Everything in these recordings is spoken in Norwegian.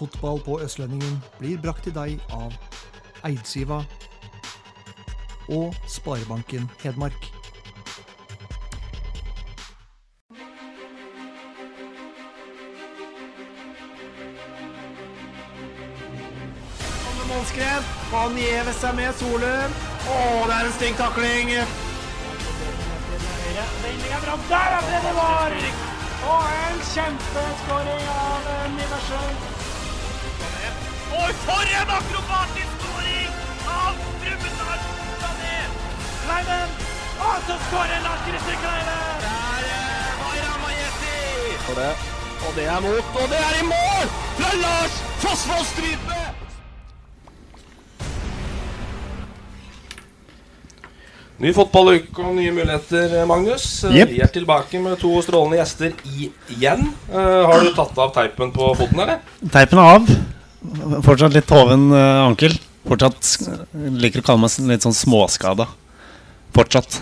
Fotball på Østlendingen blir brakt til deg av Eidsiva og Sparebanken Hedmark. Målskred. Han gjever seg med Solum. Å, det er en stygg takling. Er. Der er det det var! Og en kjempeskåring av Niversen. Oi, for en akrobatisk skåring av Brumunddal Sané! Kleiven. Og så skårer Lars Christer Kleiven! Der er Vaira Majesti. Og det, og det er mot, og det er i mål! Fra Lars Fossvoll Strype! Ny fotballuke og nye muligheter, Magnus. Yep. Vi er tilbake med to strålende gjester igjen. Uh, har du tatt av teipen på foten, eller? Teipen er av. Fortsatt litt hoven uh, ankel. Fortsatt liker å kalle meg litt sånn småskada. Fortsatt.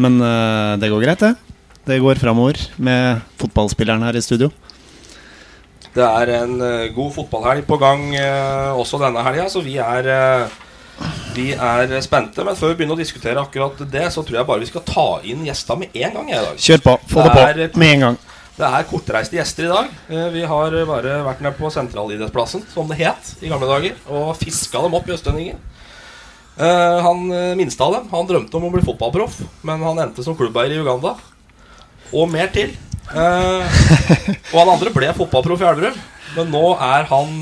Men uh, det går greit, det. Det går framover med fotballspilleren her i studio. Det er en uh, god fotballhelg på gang også denne helga, så vi er vi er spente. Men før vi begynner å diskutere akkurat det, så tror jeg bare vi skal ta inn gjestene med en gang. i dag. Kjør på. Få det Det på med en gang. Det er kortreiste gjester i dag. Eh, Vi har bare vært nede på sentralidrettsplassen, som det het i gamle dager, og fiska dem opp i Østlendingen. Eh, Han eh, minste av dem Han drømte om å bli fotballproff, men han endte som klubbeier i Uganda. Og mer til. Eh, og han andre ble fotballproff i Elverum, men nå er han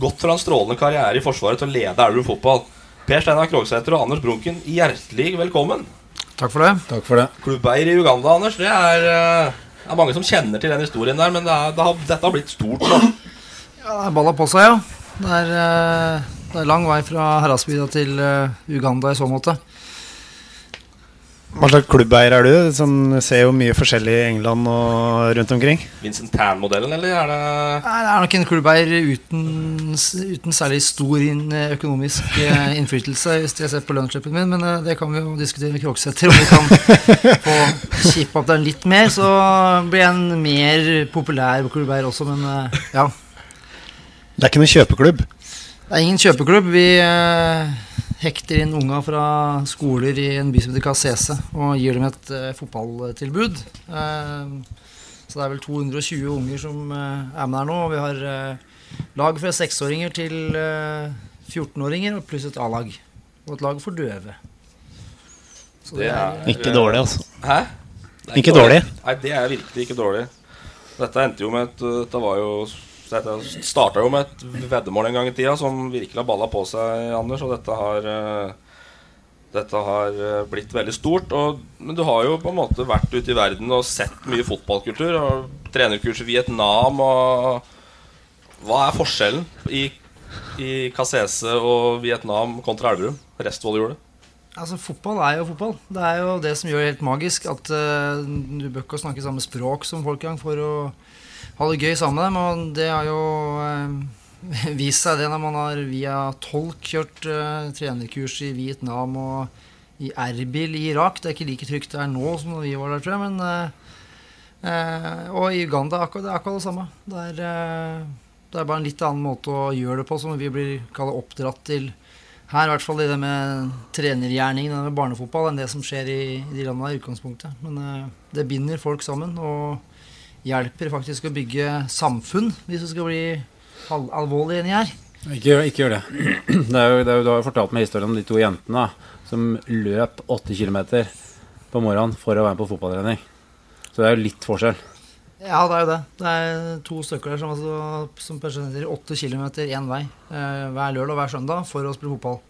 gått fra en strålende karriere i Forsvaret til å lede Elverum fotball. Per Steinar Krogsæter og Anders Brunken, hjertelig velkommen. Takk for det. Takk for det. Klubbeier i Uganda, Anders, det er, det er mange som kjenner til den historien der, men det er, det har, dette har blitt stort nå. Ja, det er balla på seg, ja. Det er, eh, det er lang vei fra Heradsbygda til eh, Uganda i så måte. Hva slags klubbeier er du? Som ser jo mye forskjellig i England og rundt omkring. Vincent Tan-modellen, eller er det Nei, Det er nok en klubbeier uten, uten særlig stor inn, økonomisk eh, innflytelse, hvis jeg ser på lønnsslippen min, men eh, det kan vi jo diskutere med Krogsæter, om vi kan få kippa opp den litt mer. Så blir jeg en mer populær klubbeier også, men eh, ja. Det er ikke noen kjøpeklubb. Det er ingen kjøpeklubb. Vi hekter inn unga fra skoler i en by som heter Kasese, og gir dem et uh, fotballtilbud. Uh, så det er vel 220 unger som eh, er med der nå. Og vi har lag fra seksåringer til eh, 14-åringer, og pluss et A-lag. Og et lag for døve. Så Det er- Ikke dårlig, altså. Hæ? Det er Ikke dårlig. Nei, det er virkelig ikke dårlig. Dette endte jo med at Dette var jo Dette starta jo med et veddemål en gang i tida som virkelig har balla på seg, Anders, og dette har eh, dette har eh, blitt veldig stort. Og, men du har jo på en måte vært ute i verden og sett mye fotballkultur. Og trenerkurs i Vietnam og Hva er forskjellen i, i Kasese og Vietnam kontra Elverum? Restvoll-jordet? Altså, Fotball er jo fotball. Det er jo det som gjør det helt magisk. At uh, du bør ikke snakke samme språk som folk engang for å ha det gøy sammen med dem. Og det har jo eh, vist seg det når man har via tolk kjørt eh, trenerkurs i Vietnam og i Erbil i Irak. Det er ikke like trygt der nå som da vi var der, tror jeg. Men, eh, eh, og i Uganda akkurat, det er akkurat det samme. Det er, eh, det er bare en litt annen måte å gjøre det på, som vi blir kalle oppdratt til her, i hvert fall i det med trenergjerningen det med barnefotball, enn det som skjer i, i de landene i utgangspunktet. Men eh, det binder folk sammen og hjelper faktisk å bygge samfunn, hvis du skal bli alvorlig alvorlig inni her. Ikke, ikke gjør det. det, er jo, det jo, du har jo fortalt meg historien om de to jentene da, som løp åtte kilometer på morgenen for å være med på fotballtrening. Så det er jo litt forskjell. Ja, det er jo det. Det er to stykker der som, altså, som presenterer åtte kilometer én vei eh, hver lørdag og hver søndag for å spille fotball.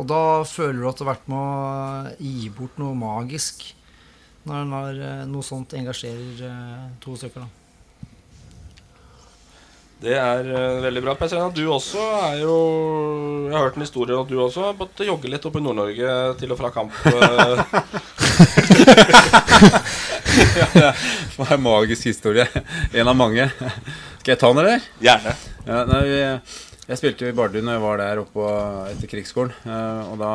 Og da føler du at du har vært med å gi bort noe magisk når, når eh, noe sånt engasjerer eh, to stykker. da. Det er eh, veldig bra. Per Steinar, du også er jo Jeg har hørt en historie om at du også har måttet jogge litt oppe i Nord-Norge til og fra kamp. ja, det var en magisk historie. En av mange. Skal jeg ta den, eller? Gjerne. Ja, nei, vi, jeg spilte jo i Bardu når jeg var der oppe etter krigsskolen. Og da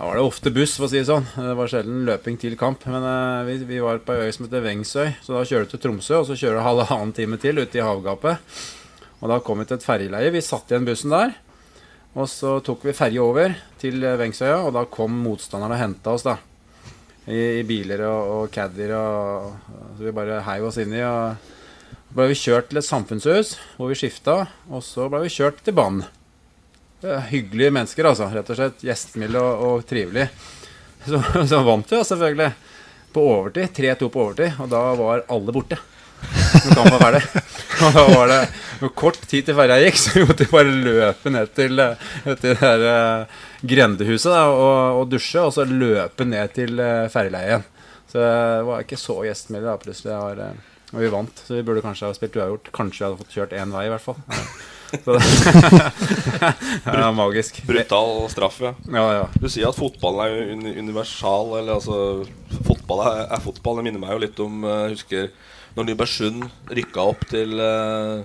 da var det ofte buss, for å si det sånn. Det var sjelden løping til kamp. Men eh, vi, vi var på ei øy som heter Vengsøy, så da kjører du til Tromsø, og så kjører du halvannen time til ute i havgapet. Og da kom vi til et ferjeleie. Vi satt igjen bussen der. Og så tok vi ferje over til eh, Vengsøya, og da kom motstanderne og henta oss, da. I, i biler og, og caddier og Så vi bare heiv oss inni. Og så ble vi kjørt til et samfunnshus hvor vi skifta, og så ble vi kjørt til banen. Er Hyggelige mennesker, altså. Rett og slett. Gjestmilde og, og trivelige. Så, så vant vi, selvfølgelig. På overtid. 3-2 på overtid. Og da var alle borte. Var. Og da var det kort tid til ferja gikk, så vi måtte bare løpe ned til, eh, til det der eh, grendehuset da, og, og dusje, og så løpe ned til ferjeleiet. Så det var ikke så gjestmilde da, plutselig. Var, eh, og vi vant, så vi burde kanskje ha spilt uavgjort. Kanskje vi hadde fått kjørt én vei, i hvert fall. Ja. Det, er magisk. Brutal straff, ja. Ja, ja. Du sier at fotballen er uni universal. Eller altså Fotball er, er fotball. Det minner meg jo litt om eh, Jeg husker når Nybergsund rykka opp til uh,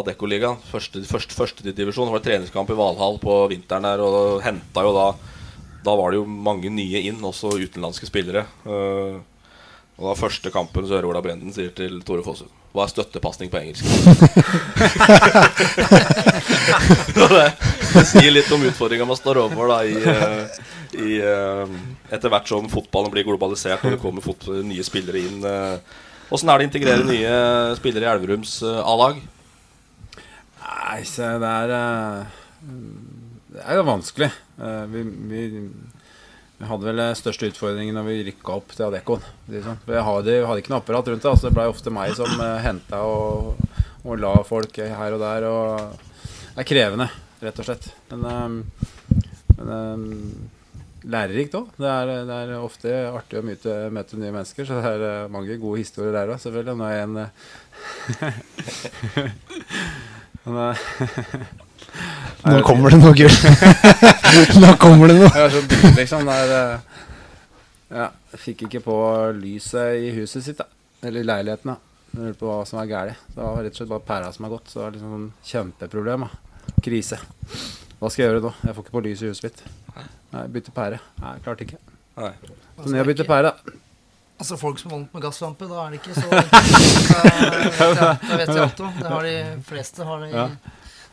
Adeccoligaen, første, første, første divisjon. Det var treningskamp i Valhall på vinteren der, og henta jo da Da var det jo mange nye inn, også utenlandske spillere. Uh, og da første kampen så hører Ola Brenden sier til Tore Fossum Hva er støttepasning på engelsk? Det, det sier litt om utfordringa man står overfor da i, eh, i eh, Etter hvert som fotballen blir globalisert og det kommer fot nye spillere inn. Åssen er det å integrere nye spillere i Elverums eh, A-lag? Nei, se, det er eh, Det er jo vanskelig. Eh, Vi, vi, vi hadde vel største utfordringen når vi rykka opp til Adeccon. Liksom. For Jeg hadde, hadde ikke noe apparat rundt det. Altså det blei ofte meg som uh, henta og, og la folk her og der. Og det er krevende, rett og slett. Men, um, men um, lærerikt òg. Det, det er ofte artig å møte, møte nye mennesker. Så det er mange gode historier der òg, selvfølgelig. Nå er jeg en Nå kommer det noe gull. Nå kommer det noe. Jeg er så dyr, liksom. Er, uh, ja, fikk ikke på lyset i huset sitt, da. Eller i leiligheten, da. Jeg lurte på hva som var galt. Det var rett og slett bare pæra som har gått. Så det var liksom sånn kjempeproblem. da. Krise. Hva skal jeg gjøre nå? Jeg får ikke på lys i huset mitt. Nei, bytte pære. Nei, klarte ikke. Nei. Så ned jeg bytte pære, da. Altså Folk som vant med gasslampe, da er det ikke så Da vet jeg alt om. Det har de fleste har det i Ja.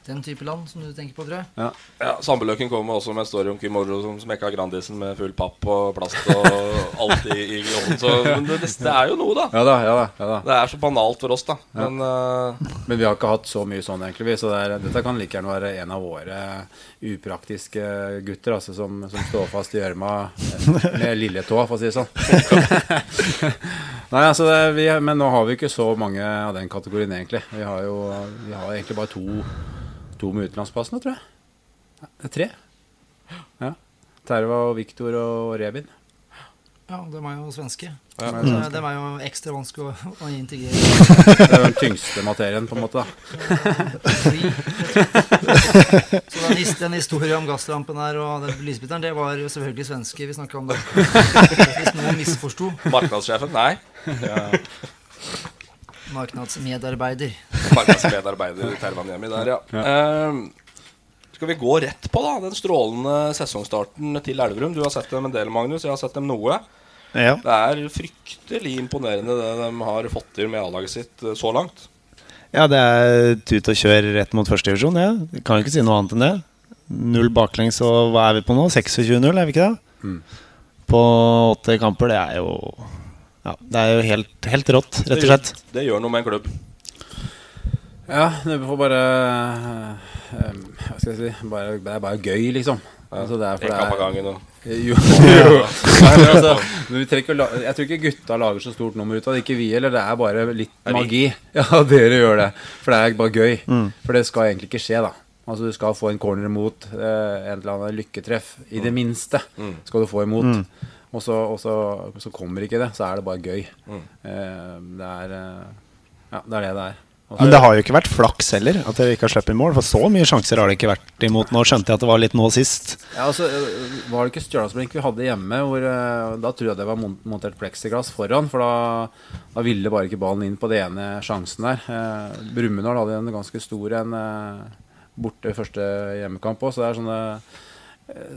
Den type land som du tenker på, tror jeg. Ja. Ja, Sambeløken kommer også med en story om Kim Morro som smekka Grandisen med full papp og plast og alt i, i ovnen. Så men det, det er jo noe, da. Ja da, ja da. ja da. Det er så banalt for oss, da. Ja. Men uh... Men vi har ikke hatt så mye sånn, egentlig. vi, Så det er, dette kan like gjerne være en av våre upraktiske gutter altså, som, som står fast i gjørma med lilletå, for å si det sånn. Nei, altså, det, vi, Men nå har vi ikke så mange av den kategorien, egentlig. Vi har jo vi har egentlig bare to, to med utenlandspass nå, tror jeg. Det er tre. Ja. Terva og Viktor og Rebin. Ja, de er jo svenske. Ja. Så det- De er jo ekstra vanskelig å, å integrere. Det er jo den tyngste materien, på en måte. da Så den, den historien om gasslampen her og den lysbiteren, det var jo selvfølgelig svenske vi snakka om da. Hvis noen misforsto. Markedssjefen, Nei. Ja, Marknadsmedarbeider. Marknadsmedarbeider Tervaniemi der, ja. Eh, skal vi gå rett på da den strålende sesongstarten til Elverum? Du har sett dem en del, Magnus. Jeg har sett dem noe. Ja. Det er fryktelig imponerende det de har fått til med A-laget sitt eh, så langt. Ja, det er tut og kjør rett mot førstedivisjon. Ja. Jeg Kan jo ikke si noe annet enn det. Null baklengs, og hva er vi på nå? 26-0, er vi ikke det? Mm. På åtte kamper, det er jo Ja, det er jo helt, helt rått, rett og slett. Det gjør noe med en klubb. Ja, det får bare eh, Hva skal jeg si bare, Det er bare gøy, liksom. Altså, det er for En det kamp er- av gangen og Jo, jo. Nei, altså, jeg tror ikke gutta lager så stort nummer ut av det. Ikke vi heller. Det er bare litt Er magi. Ja, dere gjør det. For det er bare gøy. Mm. For det skal egentlig ikke skje, da. Altså Du skal få en corner imot, eh, en eller annen lykketreff. I det minste Mm. skal du få imot. Mm. Og, så, og så, så kommer ikke det. Så er det bare gøy. Mm. Eh, det er eh, Ja, det er det det er. Men det har jo ikke vært flaks heller, at dere ikke har sluppet i mål. For så mye sjanser har det ikke vært imot. Nå skjønte jeg at det var litt nå sist. Ja, altså, øh, Var det ikke Stjørdalsblink vi hadde hjemme? Hvor, da tror jeg det var montert pleksiglass foran. For da, da ville bare ikke ballen inn på det ene sjansen der. Eh, Brumunddal hadde en ganske stor en eh, borte første hjemmekamp òg, så det er sånne eh,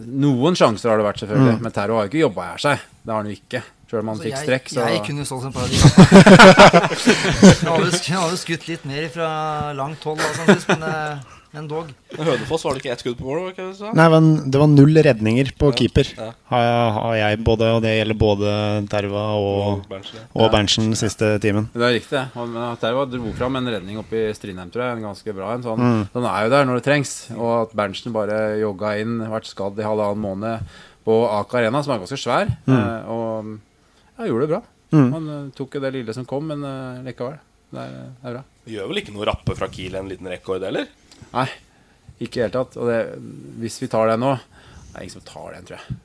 Noen sjanser har det vært, selvfølgelig. Mm. Men Terro har jo ikke jobba her seg. Det har han jo ikke. Selv om han fikk jeg- strekk. Så Jeg kunne stått en par av de kampene. Jeg hadde sk- skutt litt mer fra langt hold, samtidig, men, eh, men dog. Men Hønefoss var det ikke ett skudd på mål? Nei, men det var null redninger på keeper. ja. Har, jeg- har jeg både, og det gjelder både Terva og, Og Berntsen, ja. og Berntsen siste timen. Det er riktig. Terva dro fram en redning oppe i Strindheim, tror jeg. En ganske bra en. Så han, Mm. han er jo der når det trengs. Og at Berntsen bare jogga inn, vært skadd i halvannen måned på Aker Arena, som er ganske svær. Mm. Eh, og ja, gjorde det bra. Mm. Han eh, tok jo det lille som kom, men eh, likevel. Det er, det er bra. Gjør vel ikke noe rappe fra Kiel en liten rekord, eller? Nei, ikke i det hele tatt. Og det, hvis vi tar den nå Det er ingen som tar den, tror jeg.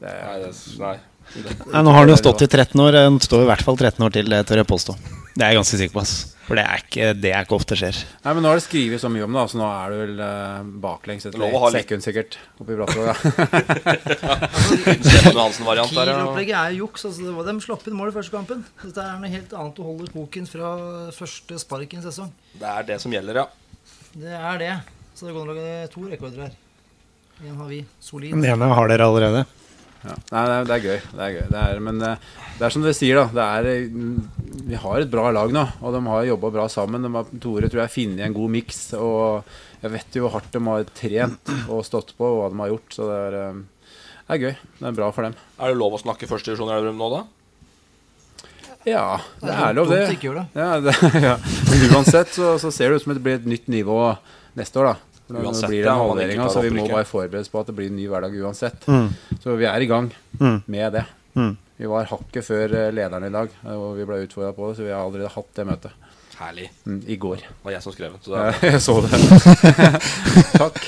Det Nei, det, nei. Nei, nå har den jo stått i 13 år. Den står i hvert fall 13 år til, det tør jeg påstå. Det er jeg ganske sikker på. ass. For det er ikke, det er ikke ofte skjer. Nei, men Nå har det skrevet så mye om det, så nå er du vel eh, baklengs etter litt- sekund sikkert oppi ja. Kiel-opplegget er juks. Altså, det var, de slapp inn mål i første kampen. Dette er noe helt annet. å holde koken fra første spark i en sesong. Det er det som gjelder, ja. Det er det. Så det går an å lage to rekorder her. En har vi. Solid. Den ene har dere allerede. Ja. Nei, det er, det er gøy. Det er gøy. Det er, men det, det er som dere sier, da. Det er, mm, vi har et bra lag nå, og de har jobba bra sammen. De har, Tore tror jeg har funnet en god miks. Og jeg vet jo hvor hardt de har trent og stått på, og hva de har gjort. Så det er, eh, det er gøy. Det er bra for dem. Er det lov å snakke første divisjon i Elverum nå, da? Ja, det er lov, det. Ja, det ja. Men uansett så, så ser det ut som det blir et nytt nivå neste år, da. Nå Uansett, blir det en halvering, så vi må bare forberede på at det blir en ny hverdag uansett. Mm. Så vi er i gang Mm. med det. Mm. Vi var hakket før eh, lederen i dag, og vi ble utfordra på det, så vi har allerede hatt det møtet. Herlig. Mm, I går. Det var jeg som skrev det. Så det jeg så det. Takk.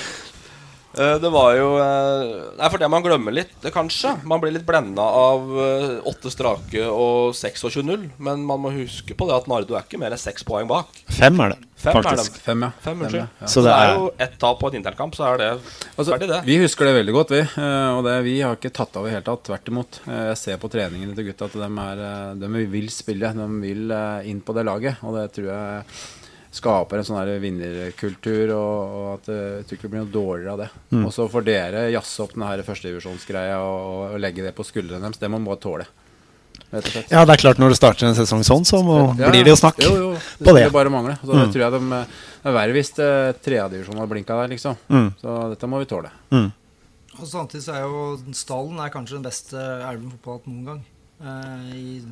Eh, Det var jo eh, Nei, for det man glemmer litt, det kanskje. Man blir litt blenda av eh, åtte strake og 26-0. Men man må huske på det at Nardo er ikke mer enn seks poeng bak. Fem er det, Fem er faktisk. det. Fem, ja. Fem, Fem, ja. Så det er jo ett tap på et internkamp, så er det Altså, ferdig, det. vi husker det veldig godt, vi. Og det, vi har ikke tatt av i det hele tatt. Tvert imot. Jeg ser på treningene til gutta at de, er, de vil spille. De vil inn på det laget. Og det tror jeg skaper en sånn vinnerkultur, og, og at eh, jeg tror ikke det blir noe dårligere av det. Mm. Og så får dere jazze opp denne førstedivisjonsgreia og, og legge det på skuldrene deres. Det må man bare tåle. Ja, det er klart når det starter en sesong sånn, så må, Ja, blir det jo snakk Jo, jo, det på det. skulle bare mangle. Så Mm. det tror jeg de, eh, Det er verre hvis eh, tredjedivisjonen har blinka der, liksom. Mm. Så dette må vi tåle. Mm. Og samtidig så er jo stallen er kanskje den beste Elven fotball har hatt noen gang. Eh, i,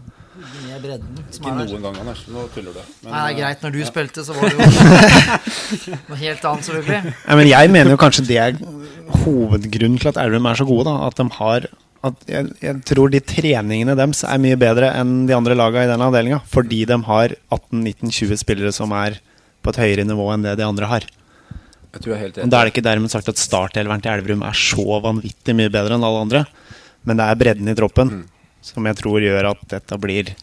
med bredden som Ikke er noen gang, Anders. Nå tuller du. Men, Nei, det er eh, greit. Når du ja. spilte, så var det jo noe helt annet, selvfølgelig. Ja, men jeg mener jo kanskje det er hovedgrunnen til at Elverum er så gode. da At de har at jeg, jeg tror de treningene deres er mye bedre enn de andre lagene i den avdelinga. Fordi de har 18-19-20 spillere som er på et høyere nivå enn det de andre har. Jeg tror jeg er helt enig. Da er det ikke dermed sagt at startelveren til Elverum er så vanvittig mye bedre enn alle andre. Men det er bredden i troppen Mm. Som jeg tror gjør at dette blir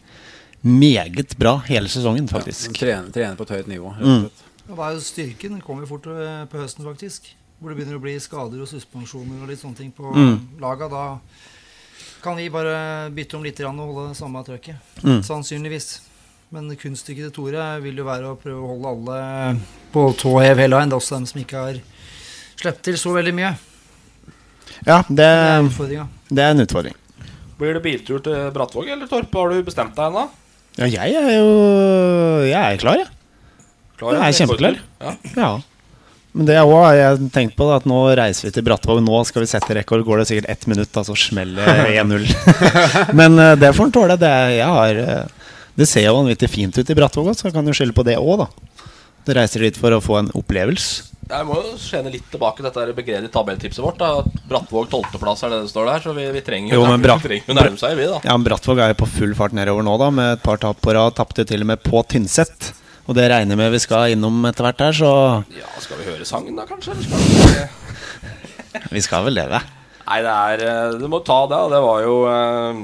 meget bra hele sesongen, faktisk. Ja, trener, trener på et høyt nivå. Mm. Hva er jo styrken. Den kommer jo fort eh, på høsten, faktisk. Hvor det begynner å bli skader og suspensjoner og litt sånne ting på Mm. laga. Da kan vi bare bytte om litt og holde det samme trøkket. Mm. Sannsynligvis. Men kunststykket til Tore vil jo være å prøve å holde alle på tå hev hele veien. Det er også dem som ikke har sluppet til så veldig mye. Ja, det, Det er det er en utfordring. Blir det biltur til Brattvåg eller Torp? Har du bestemt deg ennå? Ja, jeg er jo Jeg er klar, jeg. Klar, Jeg er kjempeklar. Ja. Ja. Men det òg har jeg tenkt på, da, at nå reiser vi til Brattvåg. Nå skal vi sette rekord. Går det sikkert ett minutt, da, så smeller 1-0. Men eh, det får en tåle. Det, er- jeg har, eh, det ser jo vanvittig fint ut i Brattvåg, så jeg kan jo skylde på det òg, da. Du reiser dit for å få en opplevelse. Jeg må jo skjene litt tilbake dette begredelige tabelltipset vårt. Da. At Brattvåg tolvteplass er det det står der, så vi, vi trenger Jo, men vi trenger seg, vi, da. Ja, men Brattvåg er jo på full fart nedover nå, da, med et par tap på rad. Tapte til og med på Tynset. Og det regner jeg med vi skal innom etter hvert her, så Ja, Skal vi høre sangen, da, kanskje? Skal vi... vi skal vel leve. Nei, det er eh, Du må ta det. og Det var jo eh,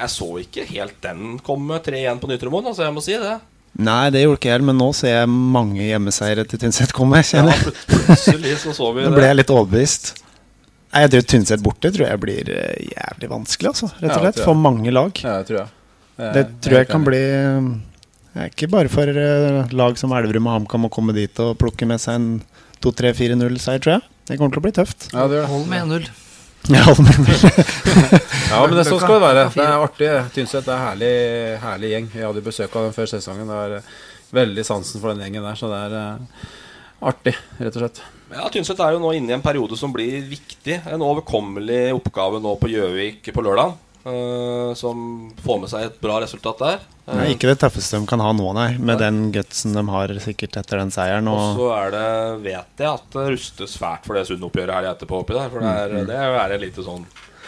Jeg så ikke helt den komme 3-1 på Nytromoen. altså. Jeg må si det. Nei, det gjorde ikke jeg, men nå ser jeg mange hjemmeseiere til Tynset komme. kjenner jeg. Plutselig så så vi Nå ble jeg litt overbevist. Nei, jeg tror Tynset borte tror jeg blir eh, jævlig vanskelig, altså. Rett og slett. For mange lag. Ja, det tror jeg. Det Det tror jeg kan bli eh, Ikke bare for eh, lag som Elverum og HamKam å komme dit og plukke med seg en 2-3-4-0-seier, tror jeg. Det kommer til å bli tøft. Ja, det gjør det. Hold med 1-0. Ja, men- Ja, men det, sånn skal det være. Det er artig. Tynset er en herlig, herlig gjeng. Vi hadde besøk av dem før sesongen. Det er eh, veldig sansen for den gjengen der, så det er eh, artig, rett og slett. Ja, Tynset er jo nå inne i en periode som blir viktig. En overkommelig oppgave nå på Gjøvik på lørdag. Eh, som får med seg et bra resultat der. Uh, Nei, ikke det tøffeste de kan ha nå, nei. Med den gutsen de har sikkert etter den seieren. Og Og så er det, vet jeg at det rustes fælt for det Sund-oppgjøret helga etterpå oppi der. For det er, Mm. det er lite sånn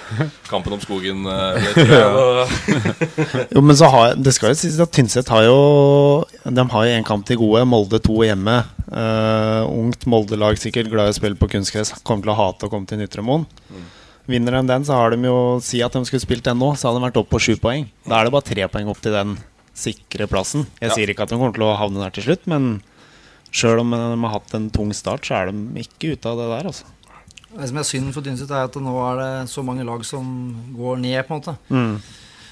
Kampen om skogen. eh, Jo, men så har Det skal jo sies at Tynset har jo De har jo én kamp til gode. Molde to hjemme. Uh, ungt Molde-lag, sikkert glad i å spille på kunstgress. Kommer til å hate å komme til Nytremoen. Vinner de den, så har de jo Si at de skulle spilt den nå, så hadde de vært oppe på sju poeng. Da er det bare tre poeng opp til den sikre plassen. Jeg Ja. sier ikke at de kommer til å havne der til slutt, men sjøl om de har hatt en tung start, så er de ikke ute av det der, altså. Det som er synd for Tynset, er at nå er det så mange lag som går ned, på en måte. Mm.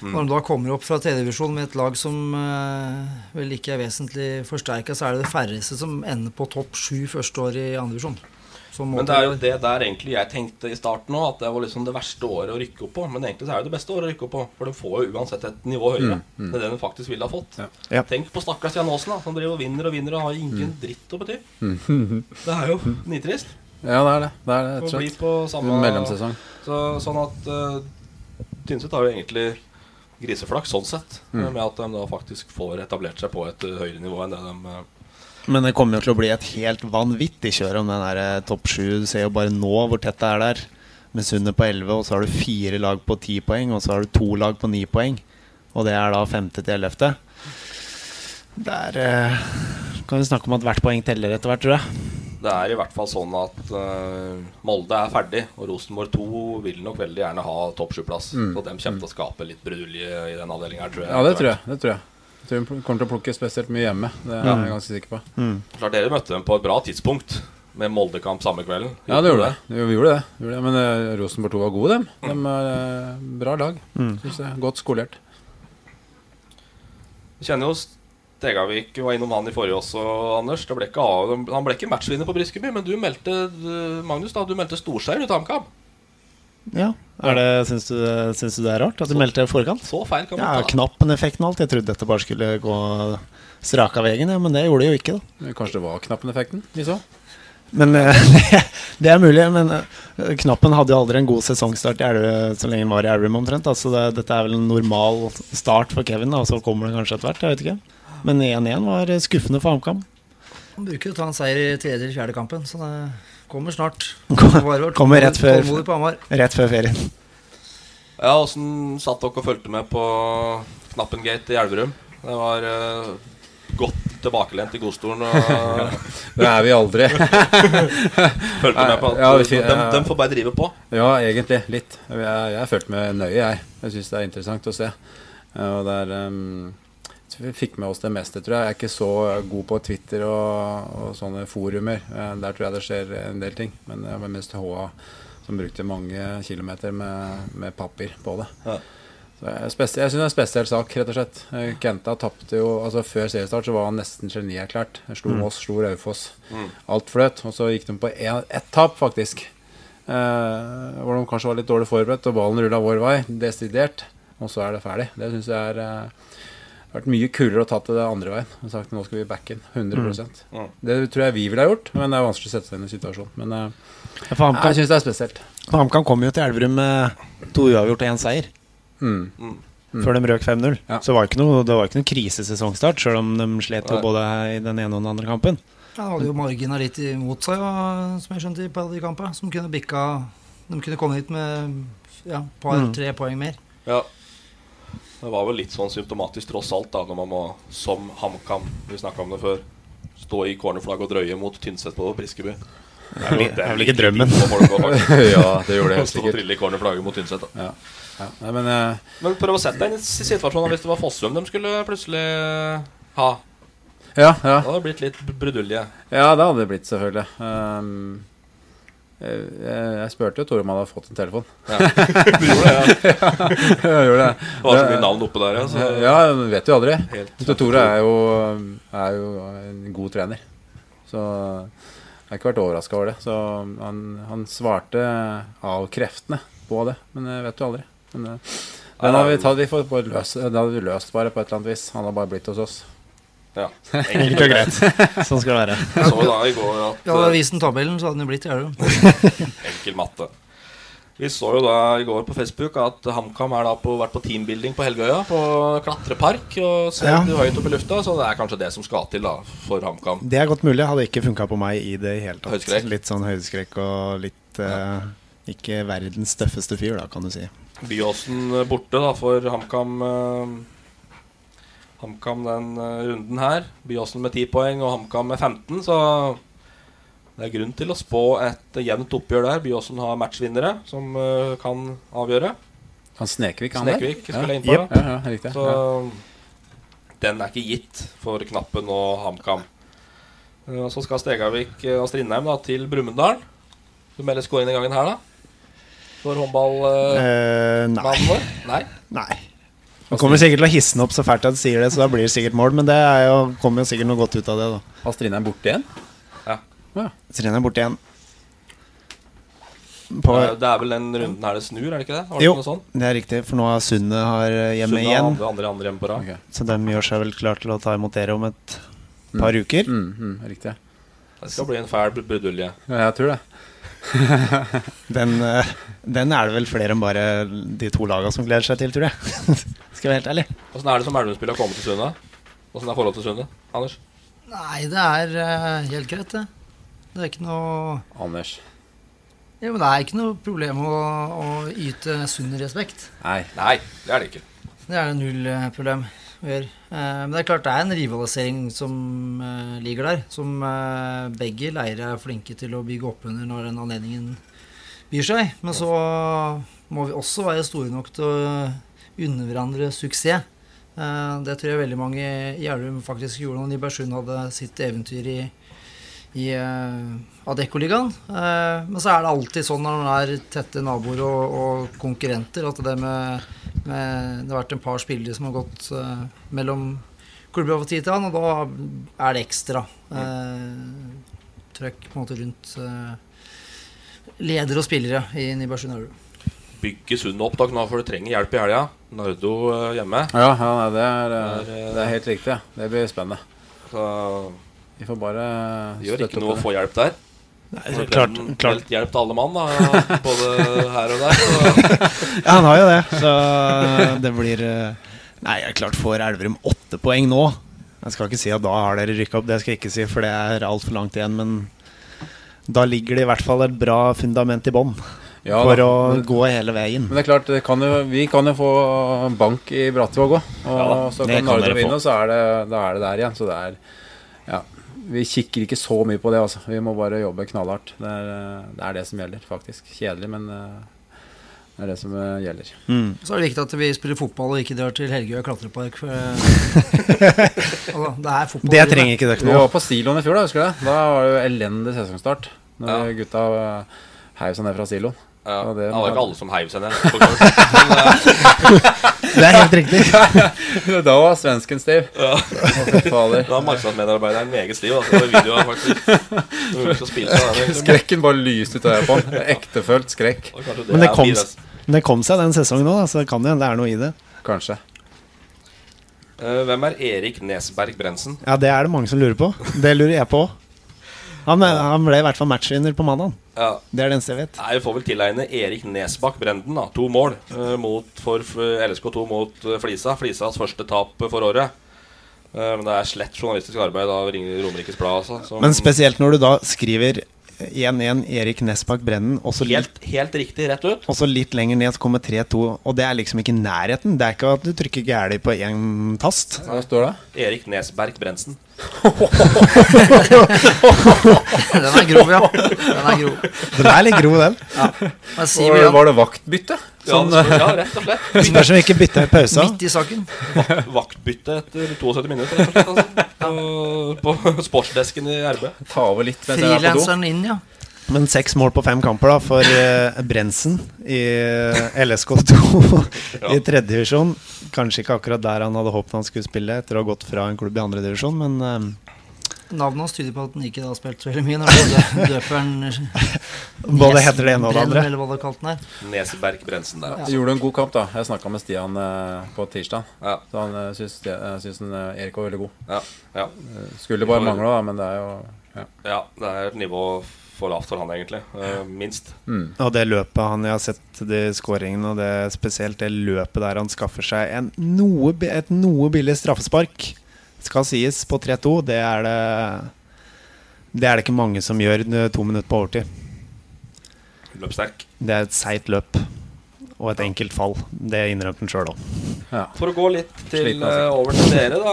Når de da kommer opp fra tredjevisjon med et lag som eh, vel ikke er vesentlig forsterka, så er det det færreste som ender på topp sju første år i andredivisjon. Men det er jo det der egentlig jeg tenkte i starten òg, at det var liksom det verste året å rykke opp på. Men egentlig så er det det beste året å rykke opp på, for du får jo uansett et nivå høyere. Mm, mm. Det er det du faktisk ville ha fått. Ja. Tenk på stakkars Jan Aasen, da, som driver og vinner og vinner og har ingen Mm. dritt å bety. Mm. Det er jo nitrist. Ja, det er det. det, er det Å bli på samme Mellomsesong. Så, sånn at uh, Tynset har jo egentlig griseflaks sånn sett, Mm. med at de da faktisk får etablert seg på et høyere nivå enn det de eh, Men det kommer jo til å bli et helt vanvittig kjør om den der eh, topp sju. Du ser jo bare nå hvor tett det er der. Med Sundet på 11, og så har du fire lag på 10 poeng, og så har du to lag på 9 poeng. Og det er da femte til ellevte. Der eh, kan vi snakke om at hvert poeng teller etter hvert, tror jeg. Det er i hvert fall sånn at uh, Molde er ferdig, og Rosenborg 2 vil nok veldig gjerne ha topp sju-plass. Mm. Så de kommer til å skape litt brudulje i den avdelinga her, tror jeg. Ja, det tror jeg. Det tror jeg. Jeg tror hun kommer til å plukke spesielt mye hjemme. Det er Ja. jeg ganske sikker på. Klart dere møtte dem på et bra tidspunkt, med Moldekamp samme kvelden. Ja, det gjorde det. det. Vi gjorde det. Vi gjorde det. Men uh, Rosenborg 2 var gode, dem. De er uh, bra lag. Mm. syns jeg. Godt skolert. Vi kjenner jo Stegavik vi var innom han i forrige også, Anders. Det ble ikke av, han ble ikke matchvinner på Briskeby, men du meldte Magnus da, du meldte storseier ut HamKam. Ja, er det, syns, du, syns du det er rart at du meldte deg i forkant? Så feil kan man Ja, ta. Knappen-effekten og alt. Jeg trodde dette bare skulle gå straka veien, ja, men det gjorde det jo ikke, da. Kanskje det var knappen-effekten vi så? Men eh, det, er mulig. Men eh, Knappen hadde jo aldri en god sesongstart i Elve, så lenge han var i Elverum omtrent. Altså det, dette er vel en normal start for Kevin, da, og så kommer det kanskje etter hvert. Jeg vet ikke. Men 1-1 var skuffende for HamKam. Han bruker jo å ta en seier i tredje eller fjerde kampen, så det kommer snart. Kommer- Kommer rett før, rett før ferien. Ja, Åssen satt dere og fulgte med på Knappengate i Elverum? Det var uh, godt tilbakelent i godstolen. Og Det er vi aldri. Fulgte med på at Ja, vi fi- de, de får bare drive på. Ja, egentlig. Litt. Jeg, har fulgt med nøye, jeg. Jeg syns det er interessant å se. Og det er um, Vi fikk med oss det meste, tror jeg. Jeg er ikke så god på Twitter og, og sånne forumer. Eh, Der tror jeg det skjer en del ting. Men det var mest HA som brukte mange kilometer med, med papir på det. Ja. Så jeg syns det er en spesiell sak, rett og slett. Eh, Kenta tapte jo altså Før seriestart så var han nesten genierklært. Slo Mm. Moss, slo Raufoss. Mm. Alt fløt. Og så gikk de på ett tap, faktisk. Eh, hvor de kanskje var litt dårlig forberedt, og ballen rulla vår vei, desidert. Og så er det ferdig. Det syns jeg er eh, vært mye kulere å tatt det andre veien. Og sagt nå skal vi back in. 100 Mm. Det tror jeg vi ville ha gjort, men det er vanskelig å sette seg inn i situasjonen. Men uh, Ja, jeg syns det er spesielt. For HamKam kom jo til Elverum med to uavgjort og én seier. Mm. Mm. Før de røk 5-0. Ja. Så det var ikke noe, det var ikke noe krisesesongstart, sjøl om de slet jo både i den ene og den andre kampen. Ja, hadde jo margina litt imot seg, som jeg skjønte, på de kampene. Som kunne bikka De kunne komme hit med ja, par-tre poeng mer. Ja. Det var vel litt sånn symptomatisk tross alt, da, når man må, som HamKam, vi snakka om det før, stå i cornerflagg og drøye mot Tynset på Briskeby. Det er vel- det er vel ikke drømmen. Ja, det gjorde det helt Stå og sikkert. trille i cornerflagget mot Tynset. Ja. Ja. Nei, men uh, Men prøv å sette deg inn i situasjonen hvis det var Fossum de skulle plutselig ha Ja, ja. Da hadde det blitt litt brudulje. Ja, det hadde det blitt, selvfølgelig. Um, jeg, jeg, jeg spurte jo Tore om han hadde fått en telefon. Ja. Du gjorde det, ja. jeg gjorde det. Det var så mye navn oppe der, ja, så- Ja, du vet jo aldri. Helt Tore er jo, er jo en god trener. Så jeg har ikke vært overraska over det. Så han, han svarte avkreftende på det, men jeg vet jo aldri. Men eh, den hadde vi tatt, vi løse, den hadde vi løst bare på et eller annet vis. Han har bare blitt hos oss. Ja. Enkelt og greit. Sånn skal det være. Så da i går at Ja, hadde vist den tabellen, så hadde den jo blitt det. Enkel matte. Vi så jo da i går på Facebook at HamKam har vært på teambuilding på Helgøya. På klatrepark. Og sett Ja. høyt opp i lufta, så det er kanskje det som skal til da for HamKam. Det er godt mulig. Hadde ikke funka på meg i det hele tatt. Høydeskrekk? Litt sånn høydeskrekk og litt eh, Ikke verdens tøffeste fyr, da, kan du si. Byåsen borte da for HamKam. eh, HamKam den eh, runden her. Byåsen med 10 poeng og HamKam med 15, så det er grunn til å spå et jevnt oppgjør der. Byåsen har matchvinnere som uh, kan avgjøre. Han Snekvik, han? Snekvik der? skulle ja. Innpå, yep. Ja, ja, riktig. Så den er ikke gitt for Knappen og HamKam. Uh, så skal Stegavik og Strindheim da til Brumunddal. Du melder scoring denne gangen her, da? For håndballmannen uh, vår? Nei? Nei. Han kommer sikkert til å hisse den opp så fælt at han sier det, så da blir det sikkert mål. Men det er jo, kommer jo sikkert noe godt ut av det, da. Astrid er borte igjen? Ja. Strindheim borte igjen. På, Det er- er vel den runden her det snur, er det ikke det? Var det jo, noe sånt? det er riktig, for nå har Sundet har eh, hjemme Sunne igjen. Andre, andre, andre hjemme på rad. Så de gjør seg vel klar til å ta imot dere om et par uker. Mm, mm, riktig. Det skal bli en fæl brudulje. Ja, jeg tror det. Den, eh, den er det vel flere enn bare de to lagene som gleder seg til, tror jeg. Skal være helt ærlig. Åssen er det som Elverum-spiller å komme til Sundet? Åssen er forholdet til Sundet? Anders? Nei, det er uh, helt greit, det. Det er ikke noe Anders. ja, men Det er ikke noe problem å, å yte sunn respekt. Nei. Nei, det er det ikke. Det er det null eh, problem å gjøre. Eh, men det er klart det er en rivalisering som ligger der. Som begge leirer er flinke til å bygge opp under når den anledningen byr seg. Men så må vi også være store nok til å unne hverandre suksess. Eh, det tror jeg veldig mange i Elverum faktisk gjorde når Nybergsund hadde sitt eventyr i, i uh, Adeccoligaen. Eh, men så er det alltid sånn når man er tette naboer og, og konkurrenter, at det med, med Det har vært en par spillere som har gått eh, mellom klubber over tid til han, og da er det ekstra eh, trøkk på en måte rundt eh, ledere og spillere i Nybergsund Elverum. Bygge Sundet opp da, nå, for du trenger hjelp i helga. Nardo eh, hjemme. Ja, ja nei, det, er, eh, Det er, eh, det er helt riktig. Det blir spennende. Så Vi får bare det gjør ikke noe å få hjelp der. Nei, Så klart, klart. Helt hjelp til alle mann, da, både her og der. Så. Ja, han har jo det, så det blir Nei, jeg er klart får Elverum åtte poeng nå. Jeg skal ikke si at da har dere rykka opp, det skal jeg ikke si, for det er altfor langt igjen. Men da ligger det i hvert fall et bra fundament i bånn Ja, for da. å Men- gå hele veien. Men det er klart, det kan jo, vi kan jo få bank i Brattvåg òg. Og Ja da, så kan Nardo vinne, og så er det, da er det der igjen. Så det er Ja. Vi kikker ikke så mye på det, altså. Vi må bare jobbe knallhardt. Det er eh, det, er det som gjelder, faktisk. Kjedelig, men eh, det er det som gjelder. gjelder. Så er det viktig at vi spiller fotball og ikke drar til Helgøy klatrepark. For, eh, altså, det er fotball. Det trenger ikke dere Vi var på siloen i fjor, da, husker du det? Da var det jo elendig sesongstart. Når gutta eh, heiv seg ned fra siloen. Ja, det var ikke alle som heiv seg ned. Men, Det er helt riktig. da var svensken stiv. Ja. Da var markedsmedarbeideren meget stiv. Altså, faktisk. Det var ikke å spille det, liksom. Skrekken bare lyste ut av øyet på ham. Ektefølt skrekk. Det Men det kom, men det kom seg den sesongen òg, så det kan hende det er noe i det. Kanskje. Uh, Hvem er Erik Nesberg Brensen? Ja, det er det mange som lurer på. Det lurer jeg på. Han, han ble i hvert fall matchvinner på mandag. Ja. Det er det eneste jeg vet. Nei, Vi får vel tilegne Erik Nesbakk Brenden da, to mål uh, mot, for for LSK2 mot eh, Flisa. Flisas første tap for året. Uh, men det er slett journalistisk arbeid av Romerikes Blad. Altså, som- Men spesielt når du da skriver 1-1 Erik Nesbakk Brennen, helt, helt riktig rett ut. og så litt lenger ned så kommer 3-2, og det er liksom ikke nærheten. Det er ikke at du trykker gærlig på én tast. Hva står det? Erik Nesberg Brensen. Den er grov, ja. Den er grov. Den er litt grov, den. Vi Var, var det vaktbytte? Ja, Sånn, ja, ja, rett og slett. Spørs om vi ikke bytter i pausa. midt i saken. Vaktbytte etter 72 minutter. Rett og slett, altså. På sportsdesken i RB. Ta over litt mens jeg er på do. Frilanseren inn, ja. Men seks mål på fem kamper da for uh, Brensen i eh, LSK2 i tredje divisjon. Kanskje ikke akkurat der han hadde håpet han skulle spille etter å ha gått fra en klubb i andre divisjon, men uh, Navnet hans tyder på at han ikke har spilt så veldig mye. Når du dø- døper Både heter det ene og det andre. Eller hva det kalt den er. Neseberg Brensen der. altså. Gjorde en god kamp, da. Jeg snakka med Stian uh, på tirsdag. Ja. Så han uh, syns, uh, syns han, Erik var veldig god. Ja, ja. Skulle bare mangle, da, men det er jo ja. ja, det er et nivå for lavt for han, egentlig. Eh, minst. Og det løpet han Jeg har sett de skåringene, og det spesielt det løpet der han skaffer seg en noe, et noe billig straffespark, skal sies, på 3-2, det er det Det er det ikke mange som gjør eh, to minutter på overtid. Løpssterk. Det er et seigt løp og et enkelt fall. Det innrømte han sjøl òg. For å gå litt til, altså. eh, over til dere, da.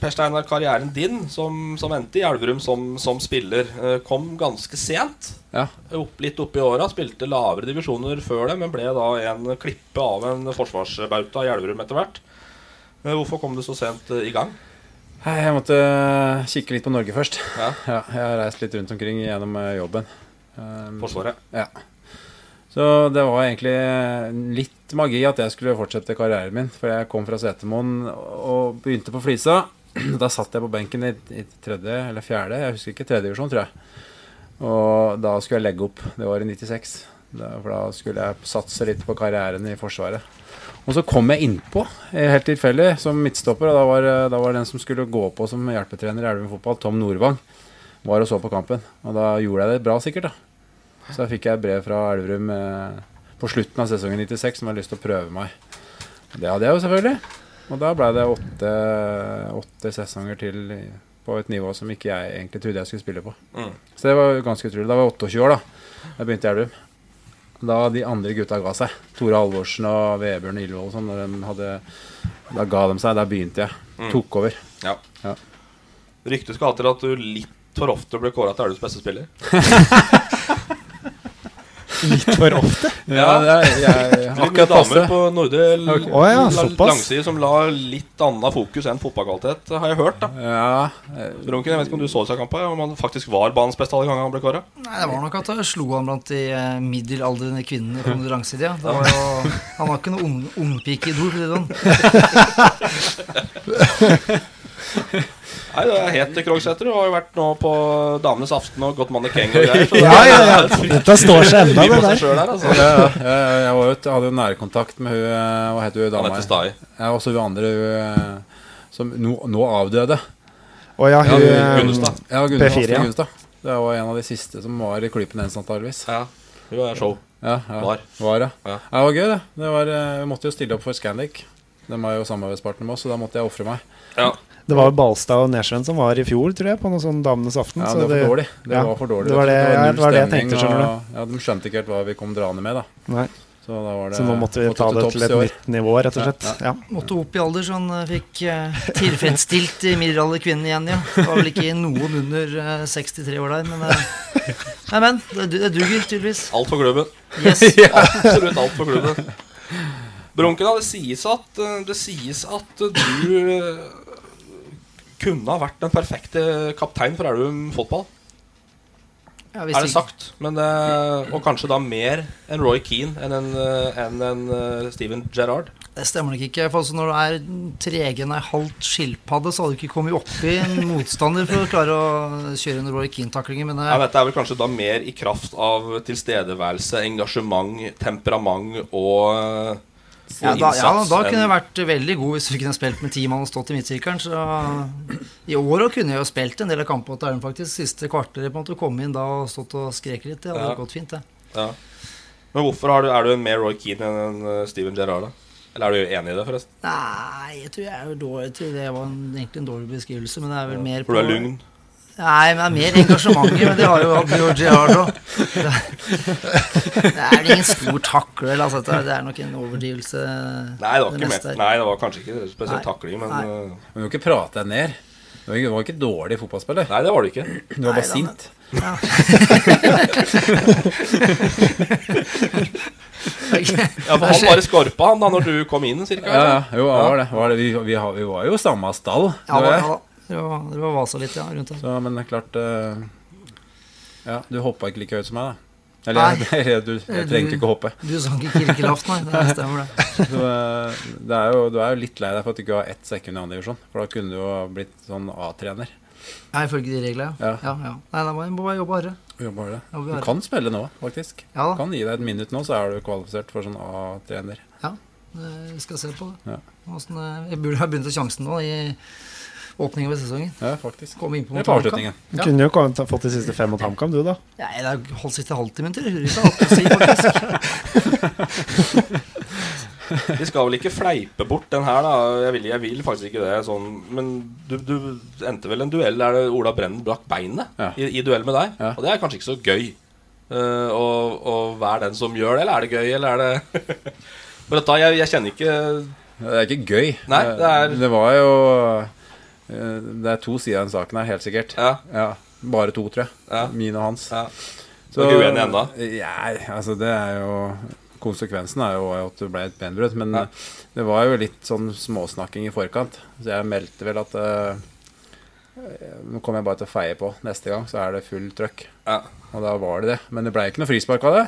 Per Steinar, karrieren din som, som endte i Elverum som, som spiller, eh, kom ganske sent. Ja. Opp, litt opp i åra. Spilte lavere divisjoner før det, men ble da en klippe av en forsvarsbauta i Elverum etter hvert. Eh, Hvorfor kom du så sent i gang? Jeg måtte kikke litt på Norge først. Ja. jeg har reist litt rundt omkring gjennom jobben. Um, Forsvaret. Ja. Så det var egentlig litt magi at jeg skulle fortsette karrieren min. For jeg kom fra Setermoen og begynte på Flisa. Da satt jeg på benken i, i tredje eller fjerde, jeg husker ikke, tredje divisjon, tror jeg. Og da skulle jeg legge opp. Det var i 96. Da, for da skulle jeg satse litt på karrieren i Forsvaret. Og så kom jeg innpå, eh, helt tilfeldig, som midtstopper. Og da var, eh, da var den som skulle gå på som hjelpetrener i Elverum fotball, Tom Nordvang, var og så på kampen. Og da gjorde jeg det bra, sikkert. da så da fikk jeg et brev fra Elverum eh, på slutten av sesongen 96 som hadde lyst til å prøve meg. Det hadde jeg jo selvfølgelig. Og da ble det åtte, åtte sesonger til på et nivå som ikke jeg egentlig trodde jeg skulle spille på. Mm. Så det var ganske utrolig. Da var jeg 28 år, da. Jeg begynte i Elverum. Da de andre gutta ga seg. Tore Halvorsen og Vebjørn Ildvold og sånn. Da ga de seg. Da begynte jeg. Mm. Tok over. Ja. Ja. Ryktet skal ha til at du litt for ofte ble kåra til Elverums beste spiller. Litt for ofte? Ja, det er, jeg, jeg akkurat passe. damer på Nordre okay. oh, ja, langside som la litt annet fokus enn fotballkvalitet, har jeg hørt. da Ja, Brunken, jeg vet ikke om du så disse kampene, om han faktisk var banens beste alle ganger han ble kåra? Nei, Det var nok at jeg slo han blant de eh, middelaldrende kvinnene på den langside. Ja. Det var jo, han var ikke noe ung, ungpikeidol. for å si det sånn. Nei, det er helt Krogsæter. Du har jo vært nå på Damenes aften og gått mannekeng og greier. Ja, ja, ja. det Dette står seg enda, det der. selv der, altså. ja, jeg var jo, jeg hadde jo nærkontakt med hun eh, Hva heter hun dama? Anette Stai. Ja, også hun andre hun, eh, som nå, nå avdøde. Å ja, hun Ja, eh, Gunnestad. Ja, Gunnar P4. Gunnestad. Det var en av de siste som var i klypen hennes, antageligvis. Ja, hun er show. Ja, ja. Var. Var, ja. Ja. ja. Det var gøy, det. det var, vi måtte jo stille opp for Scandic. De er jo samarbeidspartner med oss, så da måtte jeg ofre meg. Ja. Det var Balstad og Nesjøen som var i fjor, tror jeg, på noe sånn Damenes aften. Ja, det var for dårlig. Det ja, var for dårlig. Det var det, ja, null det, var jeg stemning, tenkte, skjønner du. og- Ja, De skjønte ikke helt hva vi kom draende med, da. Nei. Så da var det Så nå måtte vi ta det til et nytt nivå, rett og slett. Ja. Måtte opp i alder, så han eh, fikk uh, tilfredsstilt de middelalderkvinnene igjen. ja Det var vel ikke noen under uh, 63 år der, men uh, Nei, men det, det duger tydeligvis. Alt for klubben. Yes. Absolutt alt for klubben. Bronken, det sies at, eh, det sies at du eh, kunne ha vært den perfekte kaptein for Elverum fotball. Ja, Er det sagt? Men, eh, og kanskje da mer enn Roy Keane enn en, en, en eh, Steven Gerrard. Det stemmer nok ikke. For altså når du er tregen ei halvt skilpadde, så hadde du ikke kommet oppi en motstander for å klare å kjøre en Roy Keane-taklinger. Men Ja, eh, dette er vel kanskje da mer i kraft av tilstedeværelse, engasjement, temperament eh, og ja, da, ja, da kunne jeg vært veldig god hvis vi kunne spilt med ti mann og stått i midtsirkelen. Så i år kunne jeg jo spilt en del av kampene til Elverum, faktisk. Siste kvarteret på en måte å komme inn da og stått og skreket litt. Det hadde Ja. gått fint, det. ja. Men hvorfor har du, er du en mer Roy Keane enn en eh, Steven Gerrard? da? Eller er du enig i det, forresten? Nei, jeg tror jeg er jo dårlig. til det var en, egentlig en dårlig beskrivelse, men det er vel mer For du er lugn? Nei, men det er mer engasjementet, men det har jo hatt George òg. Det er vel ingen stor takler, altså. Det er- nok en overdrivelse. Nei, det var, det ikke. Nei, det var kanskje ikke spesielt Nei. takling, men Nei. eh, Du må ikke prate deg ned. Du var ikke, var ikke dårlig fotballspiller. Nei, det var du ikke. Du var bare Nei, sint. Ja. Ja, for Han bare skorpa han da når du kom inn, cirka. Ja, ja, jo, var det. Var det. Vi, vi, vi var jo samme stall. Ja, var ja, var, dere var vasa litt, ja, rundt der. Så, men det er klart eh, Ja, du hoppa ikke like høyt som meg, da. Eller Nei. jeg, du, jeg trengte ikke å hoppe. Du sank i kirkelaft, nei. Det stemmer, det. Så, eh, det er jo, du er jo litt lei deg for at du ikke har ett sekund i andre divisjon. For da kunne du jo blitt sånn A-trener. Ja, ifølge de reglene, ja. Ja. ja. Nei, da må jeg bare jobbe hardere. Det. Jobber Du kan spille nå, faktisk. Ja da. Du kan gi deg et minutt nå, så er du kvalifisert for sånn A-trener. Ja, vi skal se på det. Ja. Åssen, eh, jeg burde ha begynt å sjansen nå i åpningen ved sesongen. Ja, faktisk. Kom inn på mot HamKam. Du Ja. kunne jo kommet, fått de siste fem mot HamKam, du, da. Ja, det er holdt siste halvtimen til Rurika. alt å si, faktisk. Vi skal vel ikke fleipe bort den her, da. Jeg vil, jeg vil faktisk ikke det. Sånn. Men du, du endte vel en duell der det Ola Brennen brakk beinet Ja. i, i duell med deg. Ja. Og det er kanskje ikke så gøy uh, å, å være den som gjør det, eller er det gøy, eller er det For dette, jeg, jeg kjenner ikke Det er ikke gøy. Nei, det er- Det var jo Det er to sider av den saken her, helt sikkert. Ja. Bare to, tror jeg. Ja. Min og hans. Ja. Du er ikke uenig ennå? Ja, altså det er jo Konsekvensen er jo at det ble et benbrudd. Men Ja. eh, det var jo litt sånn småsnakking i forkant. Så jeg meldte vel at uh, Nå kommer jeg bare til å feie på. Neste gang så er det full trøkk. Ja. Og da var det det. Men det ble ikke noe frispark av det.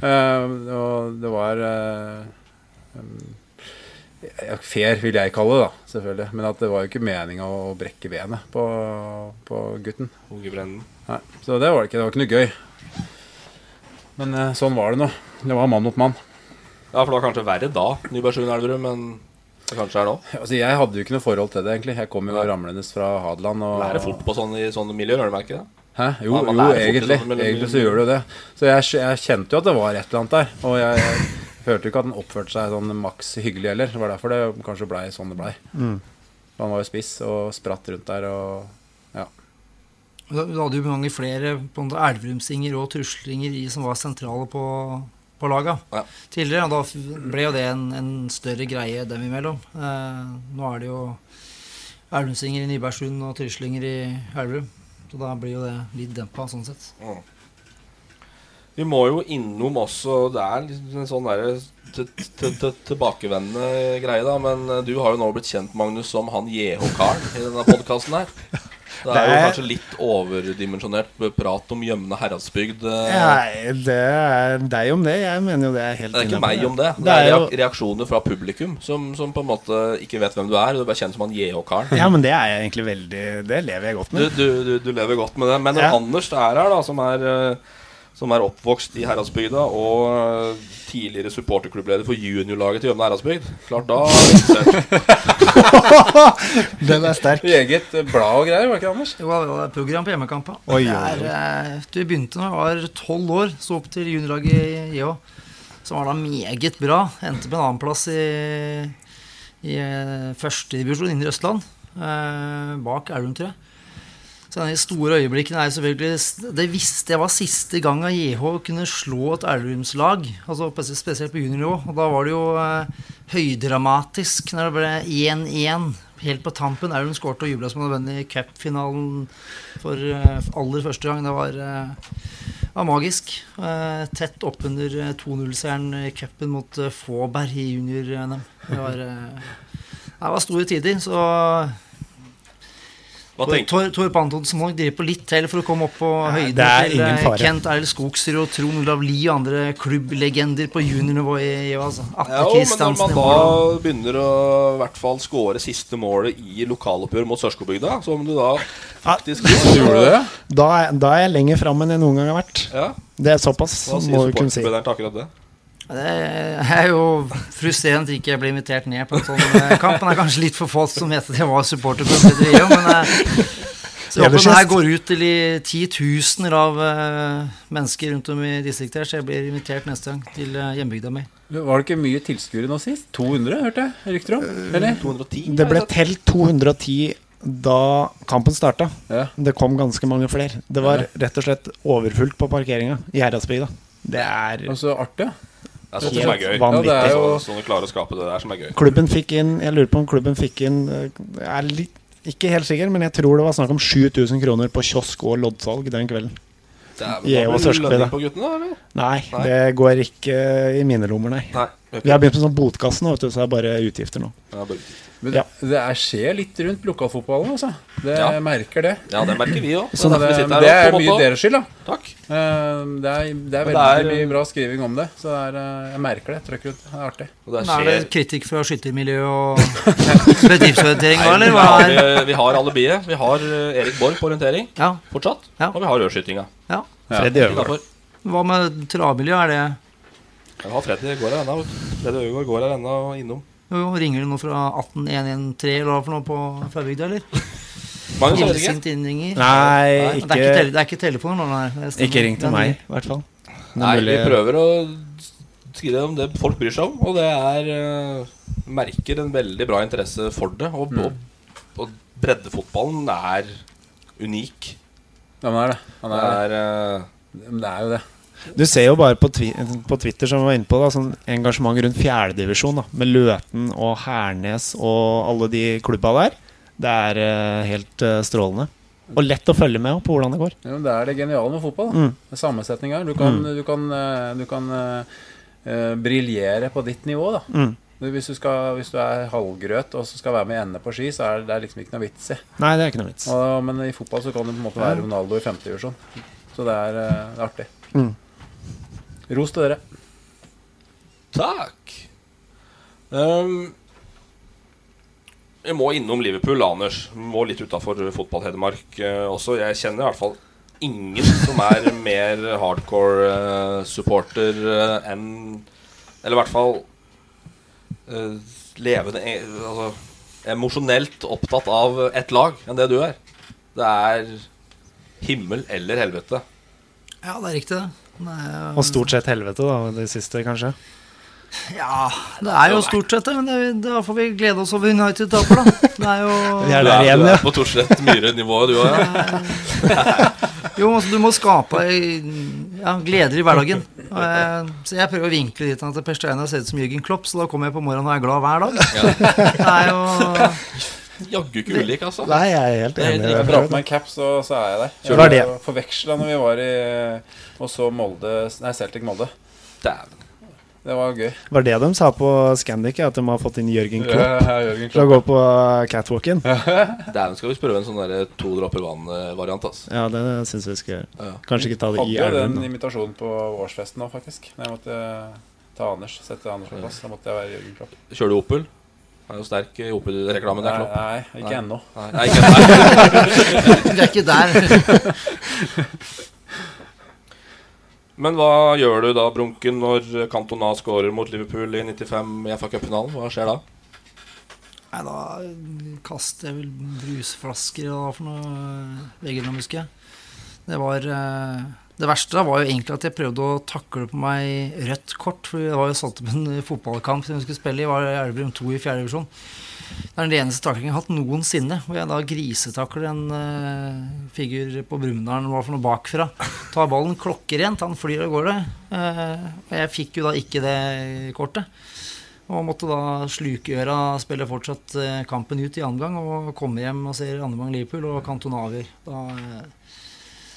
Uh, og det var uh, um, ja, Fair, vil jeg kalle det, da. Selvfølgelig. Men at det var jo ikke meninga å brekke benet på, på gutten. Nei, Så det var det ikke. Det var ikke noe gøy. Men eh, sånn var det nå. Det var mann mot mann. Ja, for det var kanskje verre da, Nybergsund Elverum, men det kanskje er nå. Altså, jeg hadde jo ikke noe forhold til det, egentlig. Jeg kom jo ramlende fra Hadeland. Og... Lærer fort på sånne, i sånne miljøer, gjør du ikke det? Hæ? Jo, Ja, jo egentlig. Egentlig så gjør du jo det. Så jeg, jeg kjente jo at det var et eller annet der. Og jeg følte jo ikke at han oppførte seg sånn maks hyggelig heller. Det var derfor det kanskje blei sånn det blei. Mm. Han var jo spiss og spratt rundt der og ja. Du du hadde jo mange flere på elverumsinger og truslinger i, som var sentrale på, på laga Ja. tidligere. Og da ble jo det en, en større greie dem imellom. Eh, nå er det jo elverumsinger i Nybergsund og truslinger i Elverum. Så da blir jo det litt dempa sånn sett. Vi må jo innom også Det er liksom en sånn derre tilbakevendende greie, da. Men eh, du har jo nå blitt kjent, Magnus, som han JH-karen i denne podkasten her. Det er jo kanskje litt overdimensjonert prat om gjemne Heradsbygd. eh. Nei, det er deg om det. Jeg mener jo det er helt Det er ikke meg om det. Det Det er jo- reaksjoner fra publikum som, som på en måte ikke vet hvem du er. Du er bare kjent som han JH-karen. Ja, men det er jeg egentlig veldig Det lever jeg godt med. du, du, du lever godt med det. Men Ja. Anders er her, da, som er, eh, som er oppvokst i Heradsbygda og eh, tidligere supporterklubbleder for juniorlaget til Gjømne Heradsbygd Klart da Den er sterk. Eget blad og greier, var det ikke Anders? Jo, det var program på er, oi. eh, du begynte da jeg var tolv år, så opp til juniorlaget i JH. Som var da meget bra. Endte på en annenplass i, i eh, førstedivisjon Indre i Østland. Eh, bak Elverum, tror jeg. Så de store øyeblikkene er selvfølgelig Det visste jeg var siste gang at JH kunne slå et Elverumslag. Altså spesielt på juniornivå. Og da var det jo eh, høydramatisk når det ble 1-1 helt på tampen. Elverum skårte og jubla som om det vant i cupfinalen for eh, aller første gang. Det var, eh, var magisk. Eh, tett oppunder 2-0-seieren i cupen mot eh, Fåberg i junior-NM. Det eh, det var store tider, så Tor, Torp Antonsen må nok drive på litt til for å komme opp på høyden det er til ingen eh, fare. Kent Erl Skogsrud og Trond Olav Lie og andre klubblegender på juniornivå i JH. Altså. Ja, jo, men når man i da begynner å i hvert fall skåre siste målet i lokaloppgjør mot Sørskobygda, som du da faktisk Gjorde du det? Da er, da er jeg lenger fram enn jeg noen gang har vært. Ja, Det er såpass, Hva sier må vi kunne si. Det? Er jo frustrerende at ikke jeg ble invitert ned på en sånn eh, kamp. Men det er kanskje litt for få som vet at jeg var supporterklubb i JH. Men eh, så jeg håper den her går ut til titusener av eh, mennesker rundt om i distriktet her, så jeg blir invitert neste gang til hjembygda mi. Var det ikke mye tilskuere nå sist? 200, hørte jeg rykter om? Eller? 210? Det ble telt 210 da kampen starta. Ja. Det kom ganske mange flere. Det var rett og slett overfullt på parkeringa i Heradsbygda. Det er Og så artig, ja. Det er sånt som er gøy. Ja, det er jo- Sånn, du klarer å skape det der som er gøy. Klubben fikk inn Jeg lurer på om klubben fikk inn eh, Jeg er litt, ikke helt sikker, men jeg tror det var snakk om 7000 kroner på kiosk og loddsalg den kvelden. Dæven, er da blir det lønning på guttene, eller? Nei, Nei. det går ikke i mine lommer, nei. Nei. Vi har begynt med sånn botkasse nå, så det er bare utgifter nå. Ja, bare- Men Ja. det er skjer litt rundt lokalfotballen, altså. Det Ja. merker det. Ja, det merker vi òg. Så det, det er mye deres skyld, da. Takk. Eh, Det er, det er veldig det er- mye bra skriving om det. Så det er, eh, jeg merker det. Trøkker ut. Det er artig. Og det Men Er det kritikk fra skyttermiljø og bedriftsorientering òg, eller? vi, har, er eh, vi har alibiet. Vi har Erik Borg på orientering Ja. fortsatt. Ja. Og vi har rødskytinga. Ja. Freddy Øvergaard. Hva med travmiljø? Er det Vi har Freddy går her ennå. Freddy Øygaard går her ennå innom. Jo, jo, Ringer det noe fra 18113 eller hva for noe på Flabygda, eller? Magnus, vet ikke. Nei, Det er ikke, ikke, det er ikke telefoner nå, nei. ikke ring til meg, i hvert fall. Er Nei, vi prøver å skrive om det folk bryr seg om, og det er uh, Merker en veldig bra interesse for det. Og, Mm. og, og breddefotballen er unik. Ja, men det er det. Han Det er, er eh, det er jo det. Du ser jo bare på, twi på Twitter som vi var inne på da, sånn engasjement rundt fjerdedivisjon. Med Løten og Hernes og alle de klubba der. Det er uh, helt uh, strålende. Og lett å følge med på hvordan det går. Ja, det er det geniale med fotball. Da. Mm. Sammensetninga. Du kan, Mm. du kan, eh, du kan eh, briljere på ditt nivå, da. Mm. Hvis, du skal, hvis du er halvgrøt og så skal være med i ende på ski, så er det, det er liksom ikke noe vits i. Nei, det er ikke noe vits. Og, men i fotball så kan du på en måte være Ronaldo i femtedivisjon. Så det er, det er artig. Mm. Ros til dere. Takk. Um, jeg må innom Liverpool, Anders. Må litt utafor fotball-Hedmark uh, også. Jeg kjenner i hvert fall ingen som er mer hardcore uh, supporter uh, enn Eller i hvert fall eh, levende altså, Emosjonelt opptatt av ett lag enn det du er. Det er himmel eller helvete. Ja, det er riktig, det. Og stort sett helvete, da, det siste, kanskje. Ja, det er jo stort sett det, men det, da får vi glede oss over United taper, da. Det er jo Vi er der er, igjen, ja. på Torslett Myhre-nivået, du òg. Ja. Jo, altså, du må skape ja, gleder i hverdagen. Og, eh, Så jeg prøver å vinkle dit at Per Steinar ser ut som Jürgen Klopp, så da kommer jeg på morgenen og er glad hver dag. Det er jo Jaggu ikke ulik, altså. Nei, jeg er helt enig. Jeg i drar på meg en cap, så, så er jeg der. Jeg var det. Forveksla når vi var i og så Molde Nei, Celtic Molde. Dæven. Det var gøy. Var det de sa på Scandic, at de har fått inn Jørgen Klopp Ja, Jørgen til å gå på catwalken? Dæven, skal vi prøve en sånn der to dropper vann-variant, altså. Ja, det syns vi skal gjøre. Kanskje ikke ta det Hadde jo den invitasjonen på årsfesten nå, faktisk. Når jeg måtte ta Anders, sette Anders på plass. Da måtte jeg være Jørgen Klopp. Kjører du Opel? Det er jo sterk i Opel-reklamen der, Nei, nei, ikke ennå. Nei, nei, ikke nei. Vi er ikke der. Men hva gjør du da, Brunken, når Cantona skårer mot Liverpool i 95 i FA Cup-finalen? Hva skjer da? Nei, da kaster jeg vel brusflasker og for noe veggen, husker jeg. Det var eh, Det verste da var jo egentlig at jeg prøvde å takle på meg rødt kort. For det var jo satt opp en fotballkamp som vi skulle spille i, var Elverum 2 i fjerde divisjon. Det er den eneste taklingen jeg har hatt noensinne. Hvor jeg da grisetakler en uh, figur på Brumunddal hva for noe bakfra. Tar ballen klokkerent, han flyr av gårde. Eh, og jeg fikk jo da ikke det kortet. Og måtte da slukeøra spille fortsatt eh, kampen ut i andre gang. Og komme hjem og ser gang Liverpool og Cantona avgjør. Da eh,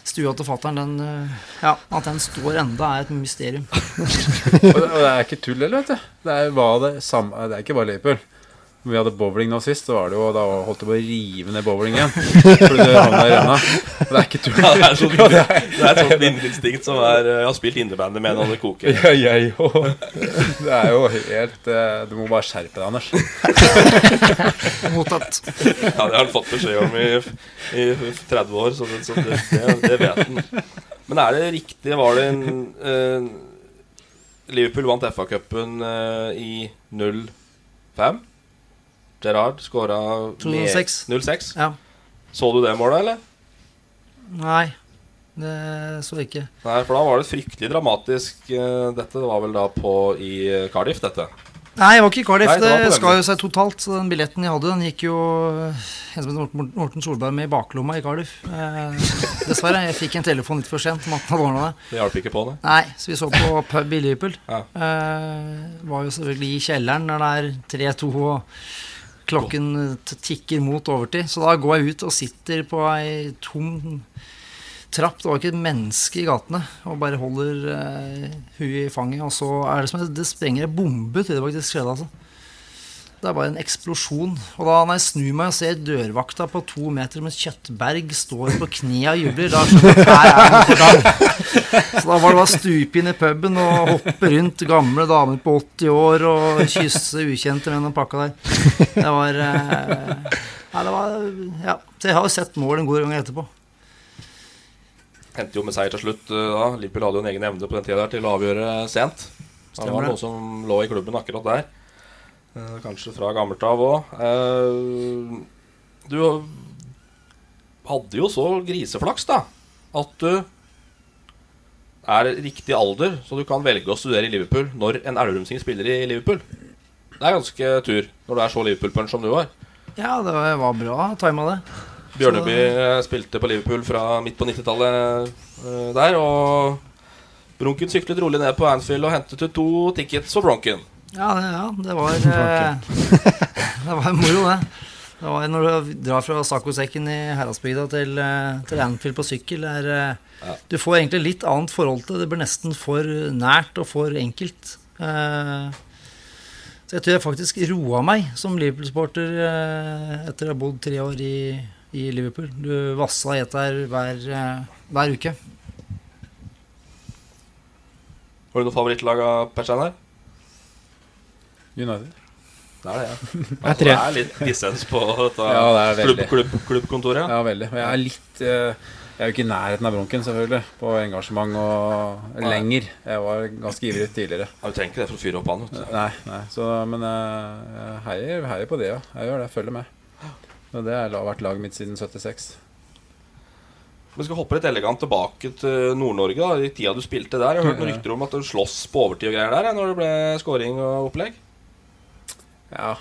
Stua til fatter'n, den eh, Ja, at den står enda, er et mysterium. Og det, og det er ikke tull heller, vet du. Det er, det, samme, det er ikke bare Liverpool. Vi hadde bowling nå sist, så var det jo, da holdt det på å rive ned bowlingen. Fordi det havna i renna. Det er ikke tull. Ja, det er sånn, Ja, det er et sånt vinnerinstinkt som er Jeg har spilt innebandy med en av det koker. Ja, jeg òg. Det er jo helt eh, Du må bare skjerpe deg, Anders. Mottatt. Ja, det har han fått beskjed om i, i 30 år, så, det, så det, det, det vet han. Men er det riktig Var det en eh, Liverpool vant FA-cupen eh, i 05? Gerrard skåra 0-6. Ja. Så du det målet, eller? Nei, det så jeg ikke. Nei, for da var det fryktelig dramatisk. eh, dette var vel da på i Cardiff, dette. Nei, jeg var ikke i Cardiff. Nei, det det skar jo seg totalt. Så den billetten jeg hadde, den gikk jo En som heter Morten, Solberg med i baklomma i Cardiff. Eh, dessverre. Jeg fikk en telefon litt for sent om at han hadde ordna det. Det hjalp ikke på, det. Nei, så vi så på pub i Liverpool. Ja. Eh, var jo selvfølgelig i kjelleren når det er 3-2 og klokken tikker mot overtid. Så da går jeg ut og sitter på ei tom trapp, det var ikke et menneske i gatene. Og bare holder eh, huet i fanget. Og så er det som det sprenger en bombe til det faktisk skjedde. altså. Det er bare en eksplosjon. Og da når jeg snur meg og ser dørvakta på to meter med kjøttberg står på kne og jubler, da skjønner jeg at her er noe. Så da var det bare å stupe inn i puben og hoppe rundt gamle damer på 80 år og kysse ukjente med den pakka der. Det var ja, Nei, det var Ja. Så jeg har jo sett mål en god gang etterpå. Hendte jo med seier til slutt. eh, da Liverpool hadde jo en egen evne på den tida der til å avgjøre sent. Det var noe som lå i klubben akkurat der. Eh, Kanskje fra gammelt av òg. Du hadde jo så griseflaks, da, at du er riktig alder, så du kan velge å studere i Liverpool når en Elverumsing spiller i Liverpool. Det er ganske tur når du er så Liverpool-punch som du var. Ja, det var bra tima, det. Bjørneby eh, spilte på Liverpool fra midt på 90-tallet eh, der. Og Bronken syklet rolig ned på Anfield og hentet ut to tickets for Bronken. Ja, det, ja, det var eh, Det var moro, det. Det var Når du drar fra Sakosekken i Heradsbygda til, eh, til Anfield på sykkel Er, ja. Du får egentlig litt annet forhold til det. Det blir nesten for nært og for enkelt. Eh, så jeg tror jeg faktisk roa meg som Liverpool-sporter eh, etter å ha bodd tre år i, i Liverpool. Du vassa i et der hver, eh, hver uke. Har du noe favorittlag av Per Steinar? United. Det er det, ja. Altså, det er litt dissens på dette Ja, det klubb, klubb, klubbkontoret. Ja, veldig. Og jeg er litt eh, Jeg er jo ikke i nærheten av Bronken, selvfølgelig, på engasjement og Nei. lenger. Jeg var ganske ivrig tidligere. Ja, Du trenger ikke det for å fyre opp han. vet du. Nei, nei. Så, men eh, jeg heier, heier på det, ja. Jeg gjør det. Jeg følger med. Og det har vært laget mitt siden 76. Vi skal hoppe litt elegant tilbake til Nord-Norge. da I tida du spilte der. Jeg har hørt noen rykter om at du sloss på overtid og greier der når det ble scoring og opplegg. Ja.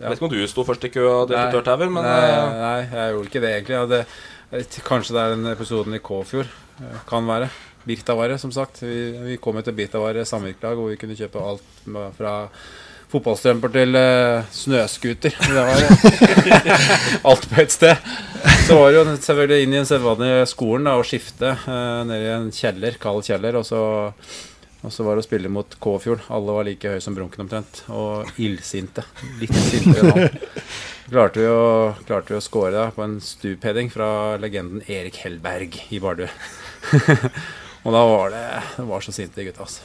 Jeg vet ikke om du sto først i køa og delte tørrtauer, men nei, eh, nei, jeg gjorde ikke det egentlig. Det, kanskje det er den episoden i Kåfjord. eh, Kan være. Birtavare, som sagt. Vi, vi kom jo til Birtavare samvirkelag, hvor vi kunne kjøpe alt fra fotballstrømper til uh, snøscooter. Det var eh, alt på ett sted. Så var det jo selvfølgelig inn i en sedvanlige skolen da, og skifte uh, ned i en kjeller, kald kjeller. Og så, og så var det å spille mot Kåfjord. Alle var like høye som Brunken omtrent. Og illsinte. Litt sintere han. Klarte vi å, klarte vi å score da, på en stupheading fra legenden Erik Hellberg i Bardu. og da var det Det var så sinte gutta, altså.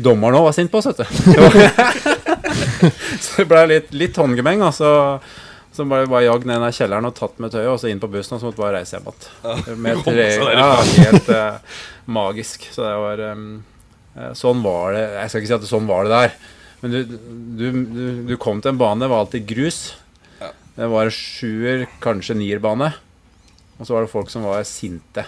Dommeren òg var sint på oss, vet du. Så det ble litt, litt håndgemeng. Altså. Så vi bare jagd ned i kjelleren og tatt med tøyet, og så inn på bussen, og så måtte vi bare reise hjem igjen. Ja, helt uh, magisk. Så det var eh, Sånn var det Jeg skal ikke si at sånn var det der. Men du, du, du, du kom til en bane, det var alltid grus. Det var sjuer, kanskje nierbane. Og så var det folk som var sinte.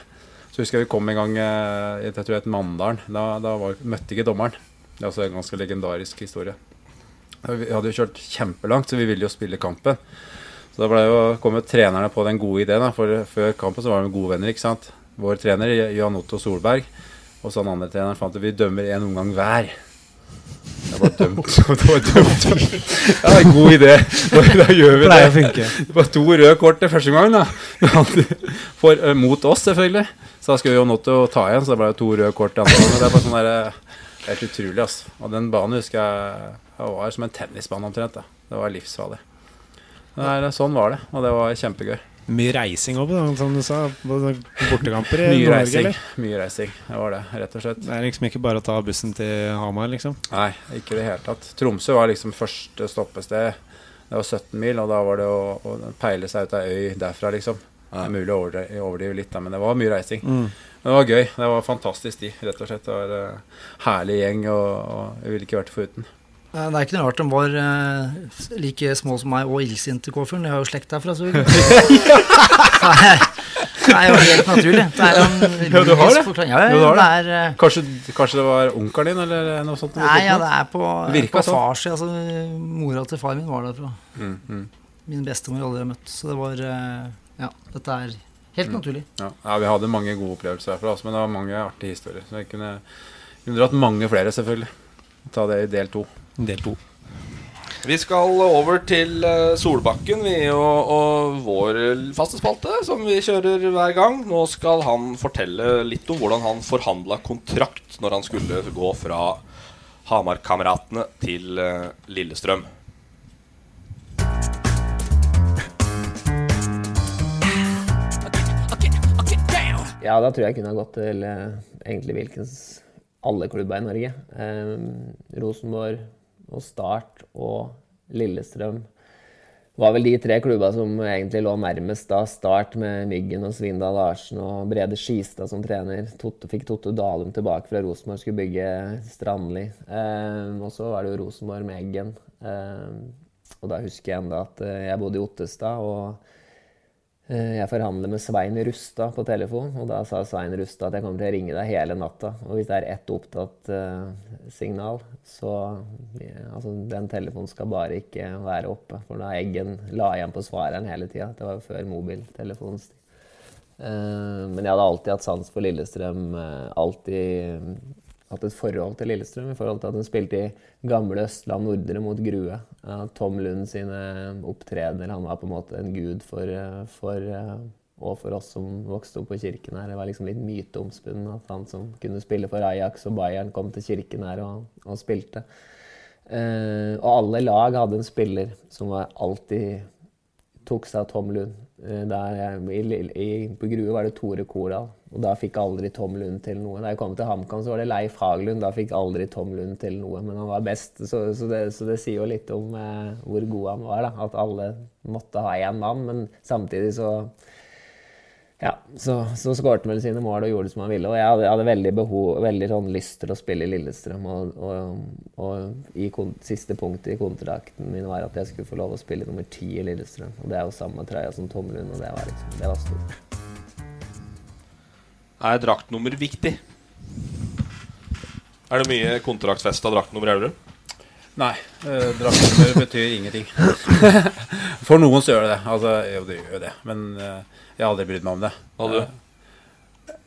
Så husker jeg vi kom en gang eh, jeg tror det het Mandalen. Da, da var, møtte ikke dommeren. Det er også en ganske legendarisk historie. Vi hadde jo kjørt kjempelangt, så vi ville jo spille kampen. Så da jo, kom jo trenerne på den gode ideen. Da, for Før kampen så var vi gode venner. ikke sant? Vår trener Jan Otto Solberg og så den andre treneren fant at vi dømmer én omgang hver. Det var dømt. Det var dømt. Ja, en god idé. Da, da gjør vi det. Det var to røde kort til første gang, da. For, eh, mot oss, selvfølgelig. Så da skulle vi jo nådd til å ta igjen, så det ble to røde kort til andre. Det er bare sånn der, eh, Helt utrolig, altså. Og den banen husker jeg jeg var som en tennisbane omtrent. da. Det var livsfarlig. Er, sånn var det, og det var kjempegøy. Mye reising òg, som du sa. Bortekamper i Mye Nord-Norge, reising. eller? Mye reising, det var det, rett og slett. Det er liksom ikke bare å ta bussen til Hamar, liksom? Nei, ikke i det hele tatt. Tromsø var liksom første stoppested. Det var 17 mil, og da var det å, å peile seg ut av øy derfra, liksom. Det er mulig å overdrive, overdrive litt, men det var mye reising. Mm. Men det var gøy. Det var fantastisk tid, rett og slett. Det var en herlig gjeng, og, og jeg ville ikke vært foruten. Eh, Det er ikke noe rart de var uh, like små som meg og illsinte Kåfjorden. Jeg har jo slekt derfra, så Nei, Det er jo helt naturlig. Det er en Ja, du har det? Ja, ja, du har det det. er eh, Kanskje, kanskje det var onkelen din, eller noe sånt? Nei, ja, det er på, Virka på sånn. farssida. Altså, mora til far min var derfra. Mm, mm. Min bestemor aldri har møtt. Så det var Ja, dette er helt Mm. naturlig. Ja. ja, vi hadde mange gode opplevelser herfra, men det var mange artige historier. Så jeg kunne, kunne dratt mange flere, selvfølgelig. Ta det i del to. Del to. Vi skal over til eh, Solbakken, vi, og, og vår faste spalte, som vi kjører hver gang. Nå skal han fortelle litt om hvordan han forhandla kontrakt når han skulle gå fra Hamar-kameratene til eh, Lillestrøm. Ja, da tror jeg kunne ha gått til eh, egentlig hvilkens alle klubber i Norge. Eh, Rosenborg og Start og Lillestrøm var vel de tre klubba som egentlig lå nærmest da. Start med Myggen og Svindal Larsen og Brede Skistad som trener. Totte, fikk Totte Dalum tilbake fra Rosenborg, skulle bygge Strandli. Eh, og så var det jo Rosenborg med Eggen. Eh, og da husker jeg enda at eh, jeg bodde i Ottestad. og jeg forhandler med Svein Rustad på telefon, og da sa Svein Rustad at jeg kommer til å ringe deg hele natta. Og hvis det er ett opptatt uh, signal, så altså, Den telefonen skal bare ikke være oppe. For da Eggen la igjen på svareren hele tida. Det var jo før mobiltelefonstid. Uh, men jeg hadde alltid hatt sans for Lillestrøm. Uh, alltid hatt et forhold til Lillestrøm i forhold til at hun spilte i gamle Østland Nordre mot Grue. Tom Lund sine opptredener. Han var på en måte en gud for, for, og for oss som vokste opp på Kirken her. Det var liksom litt myteomspunnet at han som kunne spille for Ajax og Bayern, kom til Kirken her og, og spilte. Eh, og alle lag hadde en spiller som alltid tok seg av Tom Lund. Eh, der, i, i, på Grue var det Tore Kordal, og da fikk aldri Tom Lund til noe. Da jeg kom til HamKam, så var det Leif Haglund. Da fikk aldri Tom Lund til noe, men han var best. Så, så, det, så det, sier jo litt om eh, hvor god han var. Da. At alle måtte ha én mann, men samtidig så ja, så, så skårte vel sine mål og gjorde det som han ville. Og jeg hadde, jeg hadde veldig, behov, veldig sånn lyst til å spille i Lillestrøm. Og, og, og i siste punktet i kontrakten min var at jeg skulle få lov å spille nummer ti i Lillestrøm. Og det er jo samme trøya som Tom Lund, og det var, liksom, det var stort. Er draktnummer viktig? Er det mye kontraktsfesta draktnummer i Elverum? Nei, eh, draktnummer betyr ingenting. For noen så gjør det det. Altså, jo, det gjør det. Men eh, jeg har aldri brydd meg om det. Hadde du?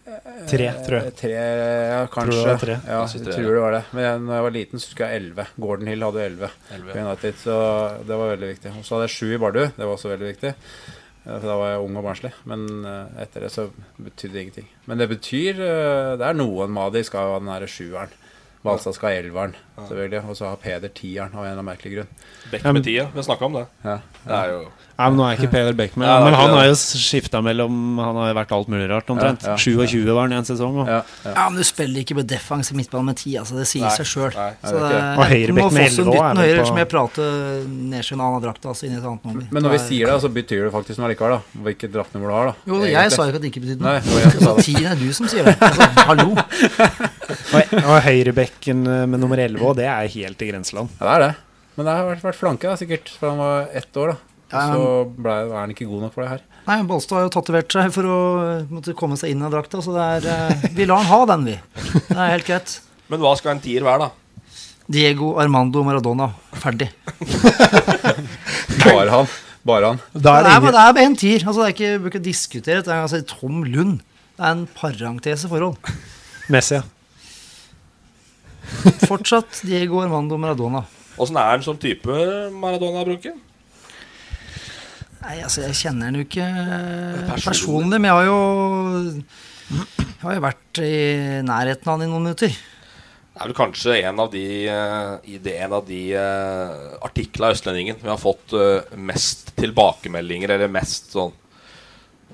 Tre, tror jeg. Tre, ja, kanskje. Tror det tre. Ja, jeg tror det var det. Men jeg, når jeg var liten, så husker jeg elleve. Gordon Hill hadde elleve Ja. Så det var veldig viktig. Og så hadde jeg sju i Bardu. Det var også veldig viktig. For da var jeg ung og barnslig. Men eh, etter det så betydde det ingenting. Men det betyr eh, Det er noen Madi skal ha den derre sjueren. Valstad skal ha elveren, selvfølgelig. Og så har Peder tieren av en eller annen merkelig grunn. Beck med tida. Vi har snakka om det. Ja. Det er jo Nei, men Nå er ikke Peder Beck med, Ja, men han har jo skifta mellom Han har vært alt mulig rart, omtrent. Ja, ja. 27 var han i en sesong. Og. Ja, Ja, men du spiller ikke på defensiv midtbane med ti, altså. Det sier Nei, seg sjøl. Og høyrebekk med elleve også er høyre, på- som jeg prater nedskjønn av drakta, altså inn i et annet nummer. Men når vi er- sier det, så betyr det faktisk noe likevel, da. Hvilket draktnummer du har, da. Jo, jeg Egentlig. sa jo ikke at det ikke betydde noe. det er du som sier det. Altså, hallo. Og, og høyrebekken eh, med nummer 11 òg, det er helt i grenseland. Ja, det er det. Men det har vært, vært flanke, da, sikkert. For han var ett år, da. Så ble, er han ikke god nok for det her. Nei, Balstad har jo tatovert seg for å eh, måtte komme seg inn i drakta, så det er eh, Vi lar han ha den, vi. Det er helt greit. Men hva skal en tier være, da? Diego Armando Maradona. Ferdig. Bare han. Bare han. Da Det er er, det det er en tier. Altså, det er ikke, ikke diskutere det. Altså, Tom Lund. Det er en parentese-forhold. Messi, ja. Fortsatt Diego Armando Maradona. Åssen er han som type Maradona, Brunken? Nei, altså, jeg kjenner han jo ikke Personlig. personlig, men jeg har jo Jeg har jo vært i nærheten av han i noen minutter. Det er vel kanskje en av de, eh, en av de uh, artiklene av Østlendingen vi har fått eh, mest tilbakemeldinger, eller mest sånn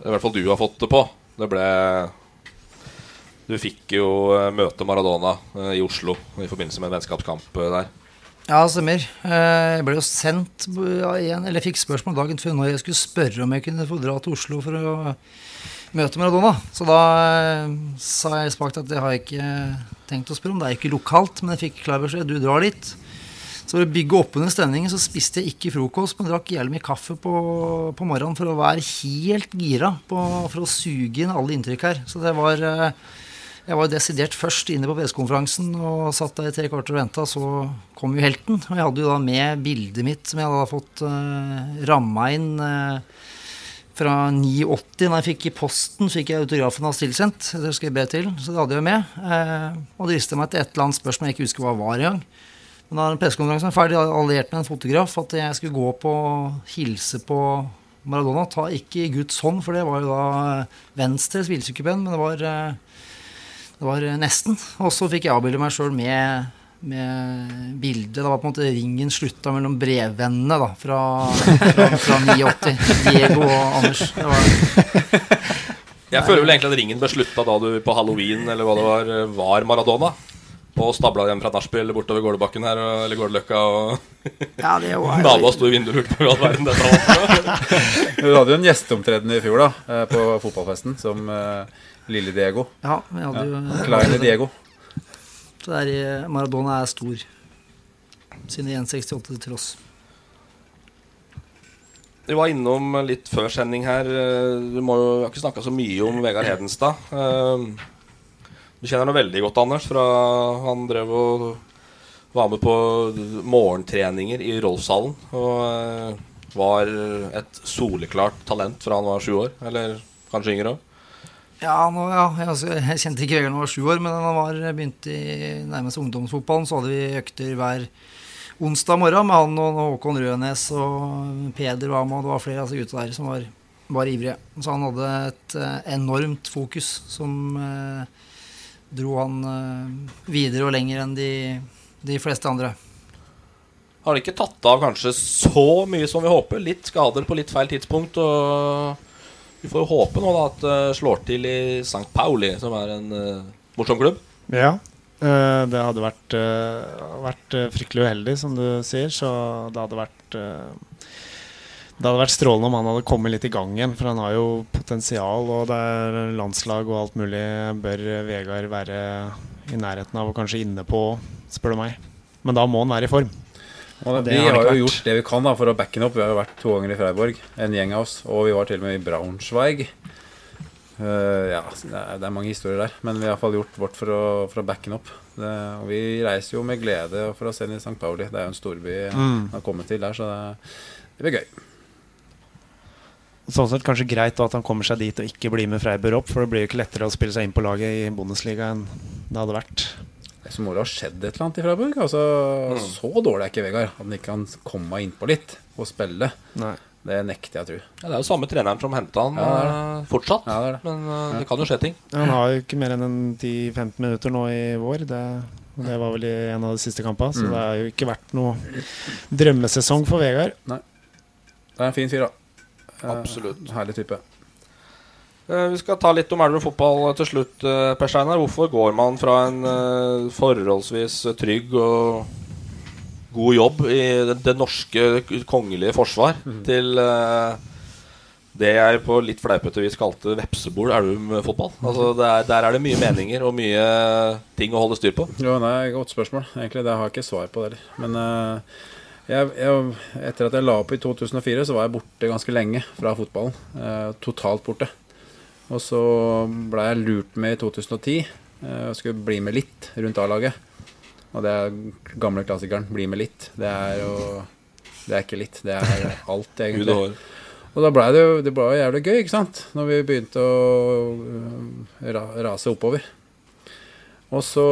I hvert fall du har fått det på. Det ble Du fikk jo eh, møte Maradona eh, i Oslo i forbindelse med en vennskapskamp eh, der. Ja, stemmer. Jeg ble jo sendt igjen, eller fikk spørsmål dagen før når jeg skulle spørre om jeg kunne få dra til Oslo for å møte Maradona. Så da sa jeg spakt at det har jeg ikke tenkt å spørre om. Det er ikke lokalt, men jeg fikk klar beskjed. Du drar dit. Så for å bygge opp under stemningen så spiste jeg ikke frokost, men drakk jævlig mye kaffe på, på morgenen for å være helt gira på, for å suge inn alle inntrykk her. Så det var eh, jeg var jo desidert først inne på pressekonferansen og satt der i tre kvarter og venta. Så kom jo helten. Og jeg hadde jo da med bildet mitt som jeg hadde fått uh, ramma inn uh, fra 89. Da jeg fikk i posten, fikk jeg autografen hans tilsendt. Det skrev jeg brev til, så det hadde jeg med. Uh, og driste meg til et eller annet spørsmål jeg ikke husker hva var engang. Men da pressekonferansen var ferdig, alliert med en fotograf at jeg skulle gå på hilse på Maradona. Ta ikke i Guds hånd, for det var jo da venstre svilsykepinn, men det var, eh, det var nesten. Og så fikk jeg avbilde meg sjøl med, med bildet. Det var på en måte ringen slutta mellom brevvennene da, fra, fra, fra 89. Diego og Anders. Det var, Jeg føler vel egentlig at ringen ble slutta da du på halloween eller hva det var, var Maradona. Og stabla hjem fra nachspiel bortover Gårdebakken her, eller Gårdløkka, og Ja, det var- Naboa sto i vinduet og lurte på hva all verden dette var. Du hadde jo en gjesteomtreden i fjor da eh, på fotballfesten som eh, lille Diego. Ja, vi hadde jo Kleine Diego. Så det er, i- Maradona er stor. Sine 1,68 til tross. Vi var innom litt før sending her. eh, Du må jo, har ikke snakka så mye om Vegard Hedenstad. Eh, Du kjenner ham veldig godt, Anders. Fra han drev og var med på morgentreninger i Rolfshallen. Og eh, var et soleklart talent fra han var sju år. Eller kanskje yngre òg. Ja, nå, ja jeg, altså, kjente ikke Vegard da han var sju år, men da han var begynt i nærmest ungdomsfotballen, så hadde vi økter hver onsdag morgen med han og Håkon Rødnes og Peder Wama. Det var flere av disse gutta der som var, var ivrige. Så han hadde et eh, enormt fokus som eh, dro han eh, videre og lenger enn de, de fleste andre. Har det ikke tatt av kanskje så mye som vi håper? Litt skader på litt feil tidspunkt. Og vi får jo håpe nå da at det slår til i St. Pauli, som er en uh, morsom klubb. Ja. uh, det hadde vært, eh, vært fryktelig uheldig, som du sier. Så det hadde vært Det hadde vært strålende om han hadde kommet litt i gang igjen. For han har jo potensial, og det er landslag og alt mulig. Bør Vegard være i nærheten av og kanskje inne på, spør du meg. Men da må han være i form. Og det vi har jo gjort det vi kan da for å backe den opp. Vi har jo vært to ganger i Freiburg, en gjeng av oss. Og vi var til og med i Braunschweig. Uh, ja, det er, mange historier der. Men vi har i hvert fall gjort vårt for å, for å backe den opp. Det, og vi reiser jo med glede for å se den i St. Pauli. Det er jo en storby Mm. han har kommet til der, så det, det blir gøy. Sånn sett kanskje greit at han kommer seg dit og ikke blir med Freiburg opp, for det blir jo ikke lettere å spille seg inn på laget i Bundesliga enn det hadde vært. Så må det ha skjedd et eller annet i Freiburg. Altså, Mm. Så dårlig er ikke Vegard. At han ikke kan komme innpå litt og spille. Nei. Det nekter jeg å tro. Ja, det er jo samme treneren som henta han Ja, det det. eh, fortsatt. Ja, det det. Men uh, det kan jo skje ting. Han har jo ikke mer enn 10-15 minutter nå i vår. Det, det var vel i en av de siste kampene, så Mm. det har jo ikke vært noe drømmesesong for Vegard. Nei. Det er en fin fyr, da. Eh, Absolutt. Herlig type. Eh, Vi skal ta litt om Elverum fotball til slutt, eh, Per Steinar. Hvorfor går man fra en eh, forholdsvis trygg og god jobb i det, norske kongelige forsvar til eh, det jeg på litt fleipete vis kalte vepsebol Elverum fotball? Altså, det er, der er det mye meninger og mye ting å holde styr på. Jo, nei, Godt spørsmål. Egentlig, Det har jeg ikke svar på det heller. Men eh, jeg, jeg, etter at jeg la opp i 2004, så var jeg borte ganske lenge fra fotballen. Eh, totalt borte. Og så ble jeg lurt med i 2010 Jeg og skulle bli med litt rundt A-laget. Og det er gamle klassikeren 'bli med litt'. Det er jo Det er ikke litt, det er alt, egentlig. og da ble det jo det ble jævlig gøy, ikke sant? Når vi begynte å øh, rase oppover. Og så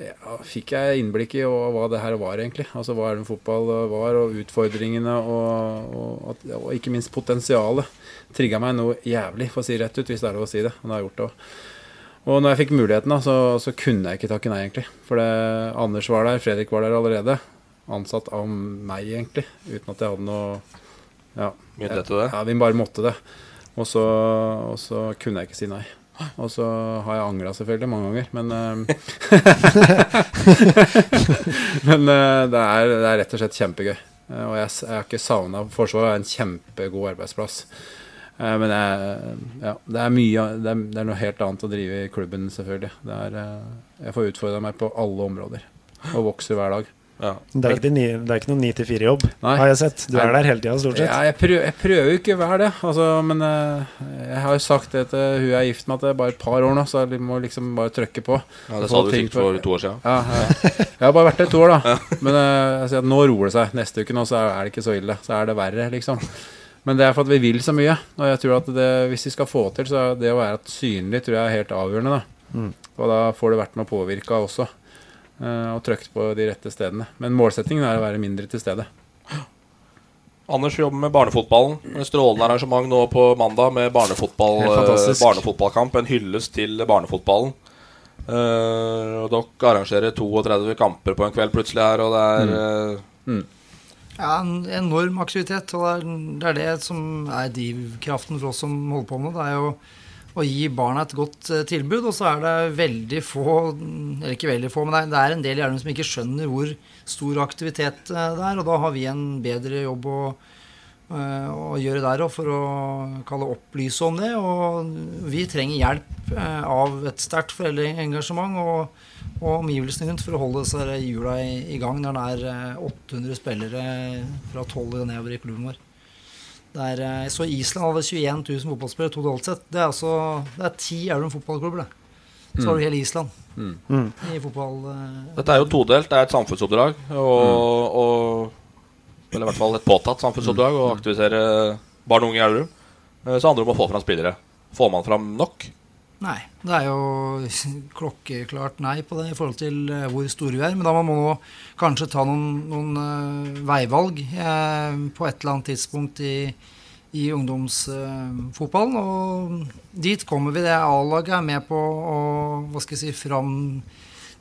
ja, fikk jeg innblikk i hva det her var, egentlig. Altså hva er det fotball var, og utfordringene, og, og, og ikke minst potensialet. Trigga meg noe jævlig, for å si rett ut, hvis det er lov å si det. Og det har jeg gjort det. Og når jeg fikk muligheten, da, så, så kunne jeg ikke takke nei, egentlig. For det, Anders var der, Fredrik var der allerede. Ansatt av meg, egentlig. Uten at jeg hadde noe Ja, det? Ja, vi bare måtte det. Og så, og så kunne jeg ikke si nei. Og så har jeg angra selvfølgelig mange ganger, men eh, Men eh, det, er, det er rett og slett kjempegøy. Eh, Og jeg, jeg har ikke savna Forsvaret er en kjempegod arbeidsplass. Eh, Men er, ja, det er mye det er, det er noe helt annet å drive i klubben, selvfølgelig. Det er, eh, jeg får utfordra meg på alle områder. Og vokser hver dag. Det er ikke, ni- det er ikke noen 9-4-jobb, har jeg sett. Du er der hele tida, stort sett. Ja, jeg, prøver, jeg prøver jo ikke å være det, altså, men eh, jeg har jo sagt det til hun jeg er gift med, at det er bare et par år nå, så jeg må liksom bare trykke på. Ja, det sa du ting sikkert for to år siden. Ja, ja. Jeg har bare vært der i to år, da. Men jeg sier at nå roer det seg. Neste uke nå så er det ikke så ille. Så er det verre, liksom. Men det er for at vi vil så mye. Og jeg tror at det, hvis vi skal få til, så er det å være synlig tror jeg er helt avgjørende. da Mm. Og da får det vært med påvirka også. eh, og trykt på de rette stedene. Men målsettingen er å være mindre til stede. Anders jobber med barnefotballen. Et strålende arrangement nå på mandag med barnefotball, eh, barnefotballkamp. En hyllest til barnefotballen. Uh, og dere arrangerer 32 kamper på en kveld plutselig her, og det er eh, Ja, en enorm aktivitet. Og det er, det som er drivkraften for oss som holder på med det. Er jo å gi barna et godt eh, tilbud. Og så er det veldig få, eller ikke veldig få, men det er, en del Elverum som ikke skjønner hvor stor aktivitet eh, det er. Og da har vi en bedre jobb å, eh, å gjøre der òg, for å kalle opplyse om det. Og vi trenger hjelp eh, av et sterkt foreldreengasjement. og og omgivelsene rundt for å holde disse hjula i, i gang når det er eh, 800 spillere fra 12 og nedover i klubben vår. Det er, eh, så Island hadde 21 000 fotballspillere totalt sett. Det er altså det er ti Elverum fotballklubber, det. Så har du hele Island Mm. i fotball. eh, Dette er jo todelt. Det er et samfunnsoppdrag. Og, og Eller i hvert fall et påtatt samfunnsoppdrag å aktivisere barn og unge i Elverum. Eh, Så handler det om å få fram spillere. Får man fram nok? Nei. Det er jo klokkeklart nei på det i forhold til eh, hvor store vi er. Men da må man nå kanskje ta noen, noen eh, veivalg på et eller annet tidspunkt i, i ungdomsfotballen. og dit kommer vi. Det A-laget er med på å hva skal jeg si,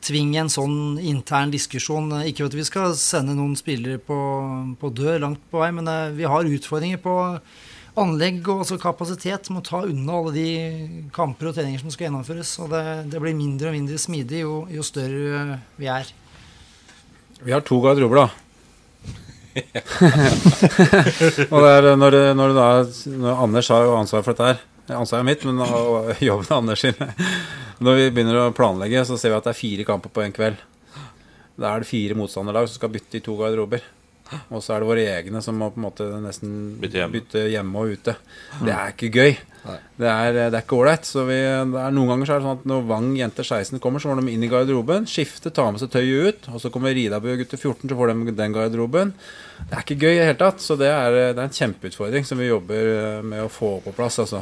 framtvinge en sånn intern diskusjon. Ikke at vi skal sende noen spillere på, på dør langt på vei, men eh, vi har utfordringer på anlegg og også kapasitet med å ta unna alle de kamper og treninger som skal gjennomføres. Og det, det blir mindre og mindre smidig jo, jo større vi er. Vi har to garderober, da. og det er når, når, det da, når Anders har jo ansvar for dette her Ansvaret er mitt, men og jobben er Anders sin. Når vi begynner å planlegge, så ser vi at det er fire kamper på en kveld. Da er det fire motstanderlag som skal bytte i to garderober. Og så er det våre egne som må på en måte nesten Bytte hjemme. bytte hjemme og ute. Det er ikke gøy. Det er, det er ikke ålreit. Så vi, er noen ganger så er det sånn at når Vang jenter 16 kommer, så må de inn i garderoben, skifte, ta med seg tøyet ut. Og så kommer Ridabu gutter 14, så får de den garderoben. Det er ikke gøy i det hele tatt. Så det er, det er en kjempeutfordring som vi jobber med å få på plass. altså.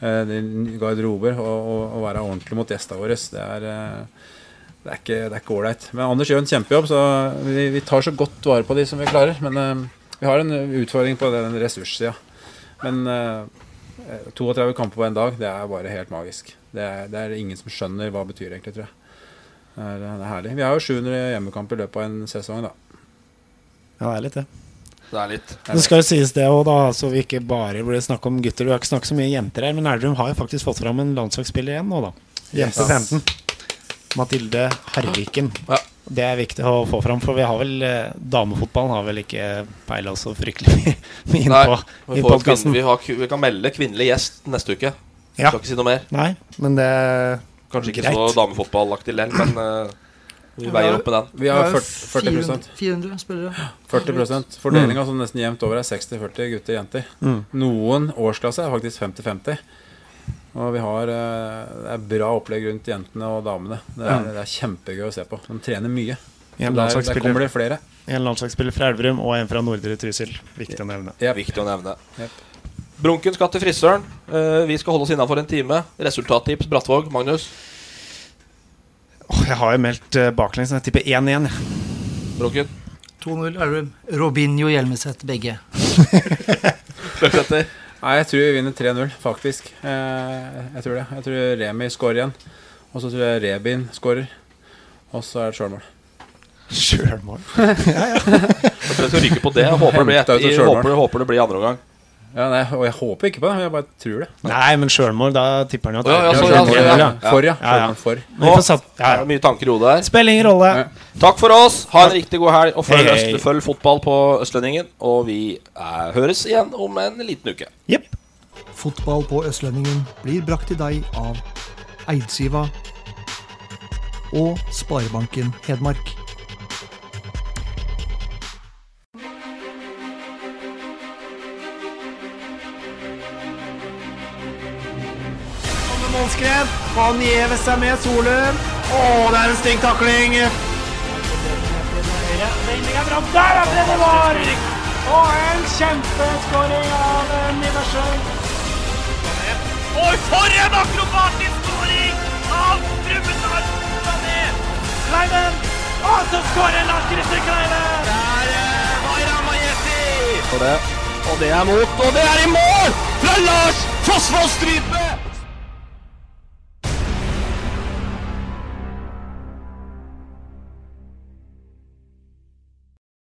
Eh, Garderober og, og, og være ordentlig mot gjestene våre. Det er eh, det er ikke ålreit. Men Anders gjør en kjempejobb, så vi, vi tar så godt vare på de som vi klarer. Men eh, vi har en utfordring på den ressurssida. Men eh, 32 kamper på en dag, det er bare helt magisk. Det er, det er ingen som skjønner hva det betyr, egentlig, tror jeg. Det er, det er herlig. Vi har jo 700 hjemmekamper i løpet av en sesong, da. Ja, det er litt det. Det er litt. Det skal jo sies det òg, da, så vi ikke bare blir snakk om gutter. Vi har ikke snakket så mye jenter her, men Elverum har jo faktisk fått fram en landslagsspiller igjen nå, da. Jente 15. Mathilde Harviken. Det er viktig å få fram, for vi har vel eh, damefotballen har vel ikke peila så fryktelig mye inn på vi, får podkasten. vi, har, vi kan melde kvinnelig gjest neste uke. Ja. Skal ikke si noe mer. Nei, men det Kanskje ikke greit. så damefotballaktig lell, men eh, vi veier opp med den. Vi har er 40, 40 400, 400 spillere. 40 Fordelinga som nesten jevnt over er 60-40 gutter og jenter. Mm. Noen årsklasse er faktisk 50-50. Og vi har eh, det er bra opplegg rundt jentene og damene. Det er, det er kjempegøy å se på. De trener mye. En der, der landslagsspiller. kommer det flere. En landslagsspiller fra Elverum og en fra Nordre Trysil. Viktig å nevne. Ja, Viktig å nevne. Yep. Brunken skal til frisøren. Eh, vi skal holde oss innafor en time. Resultattips Brattvåg. Magnus. Åh, jeg har jo meldt uh, baklengs, jeg tipper 1-1. ja Brunken. 2-0 Elverum. Robinho Hjelmeset, begge. Nei, jeg tror vi vinner 3-0, faktisk. Eh, jeg tror det. Jeg tror Remi scorer igjen. Og så tror jeg Rebin skårer. Og så er det sjølmål. Sjølmål? Jeg skal ryke på det. Jeg håper det blir, jeg et jeg håper, håper det blir andre omgang. Ja, nei, og jeg håper ikke på det, jeg bare tror det. Nei, men sjølmål, da tipper han jo at Ja, ja, ja, ja, ja. For, ja. Ja, ja. For. Nå, satt, ja, Det er mye tanker i hodet her. Spiller ingen rolle. Takk for oss. Ha en riktig god helg. Og følg, hey. Følg fotball på Østlendingen. Og vi eh, høres igjen om en liten uke. Jepp. Fotball på Østlendingen blir brakt til deg av Eidsiva og Sparebanken Hedmark. Målskred. Han gjever seg med Solum. Å, det er en stygg takling. Er bra. Der er det var! Og en kjempeskåring av eh, Og for en akrobatisk skåring av Brumunddal! Sané! Kleiven! Og så skårer Lars Christer Kleiven! Der eh, var det, og det er mot, og det er i mål! Fra Lars Fossvoll Strype!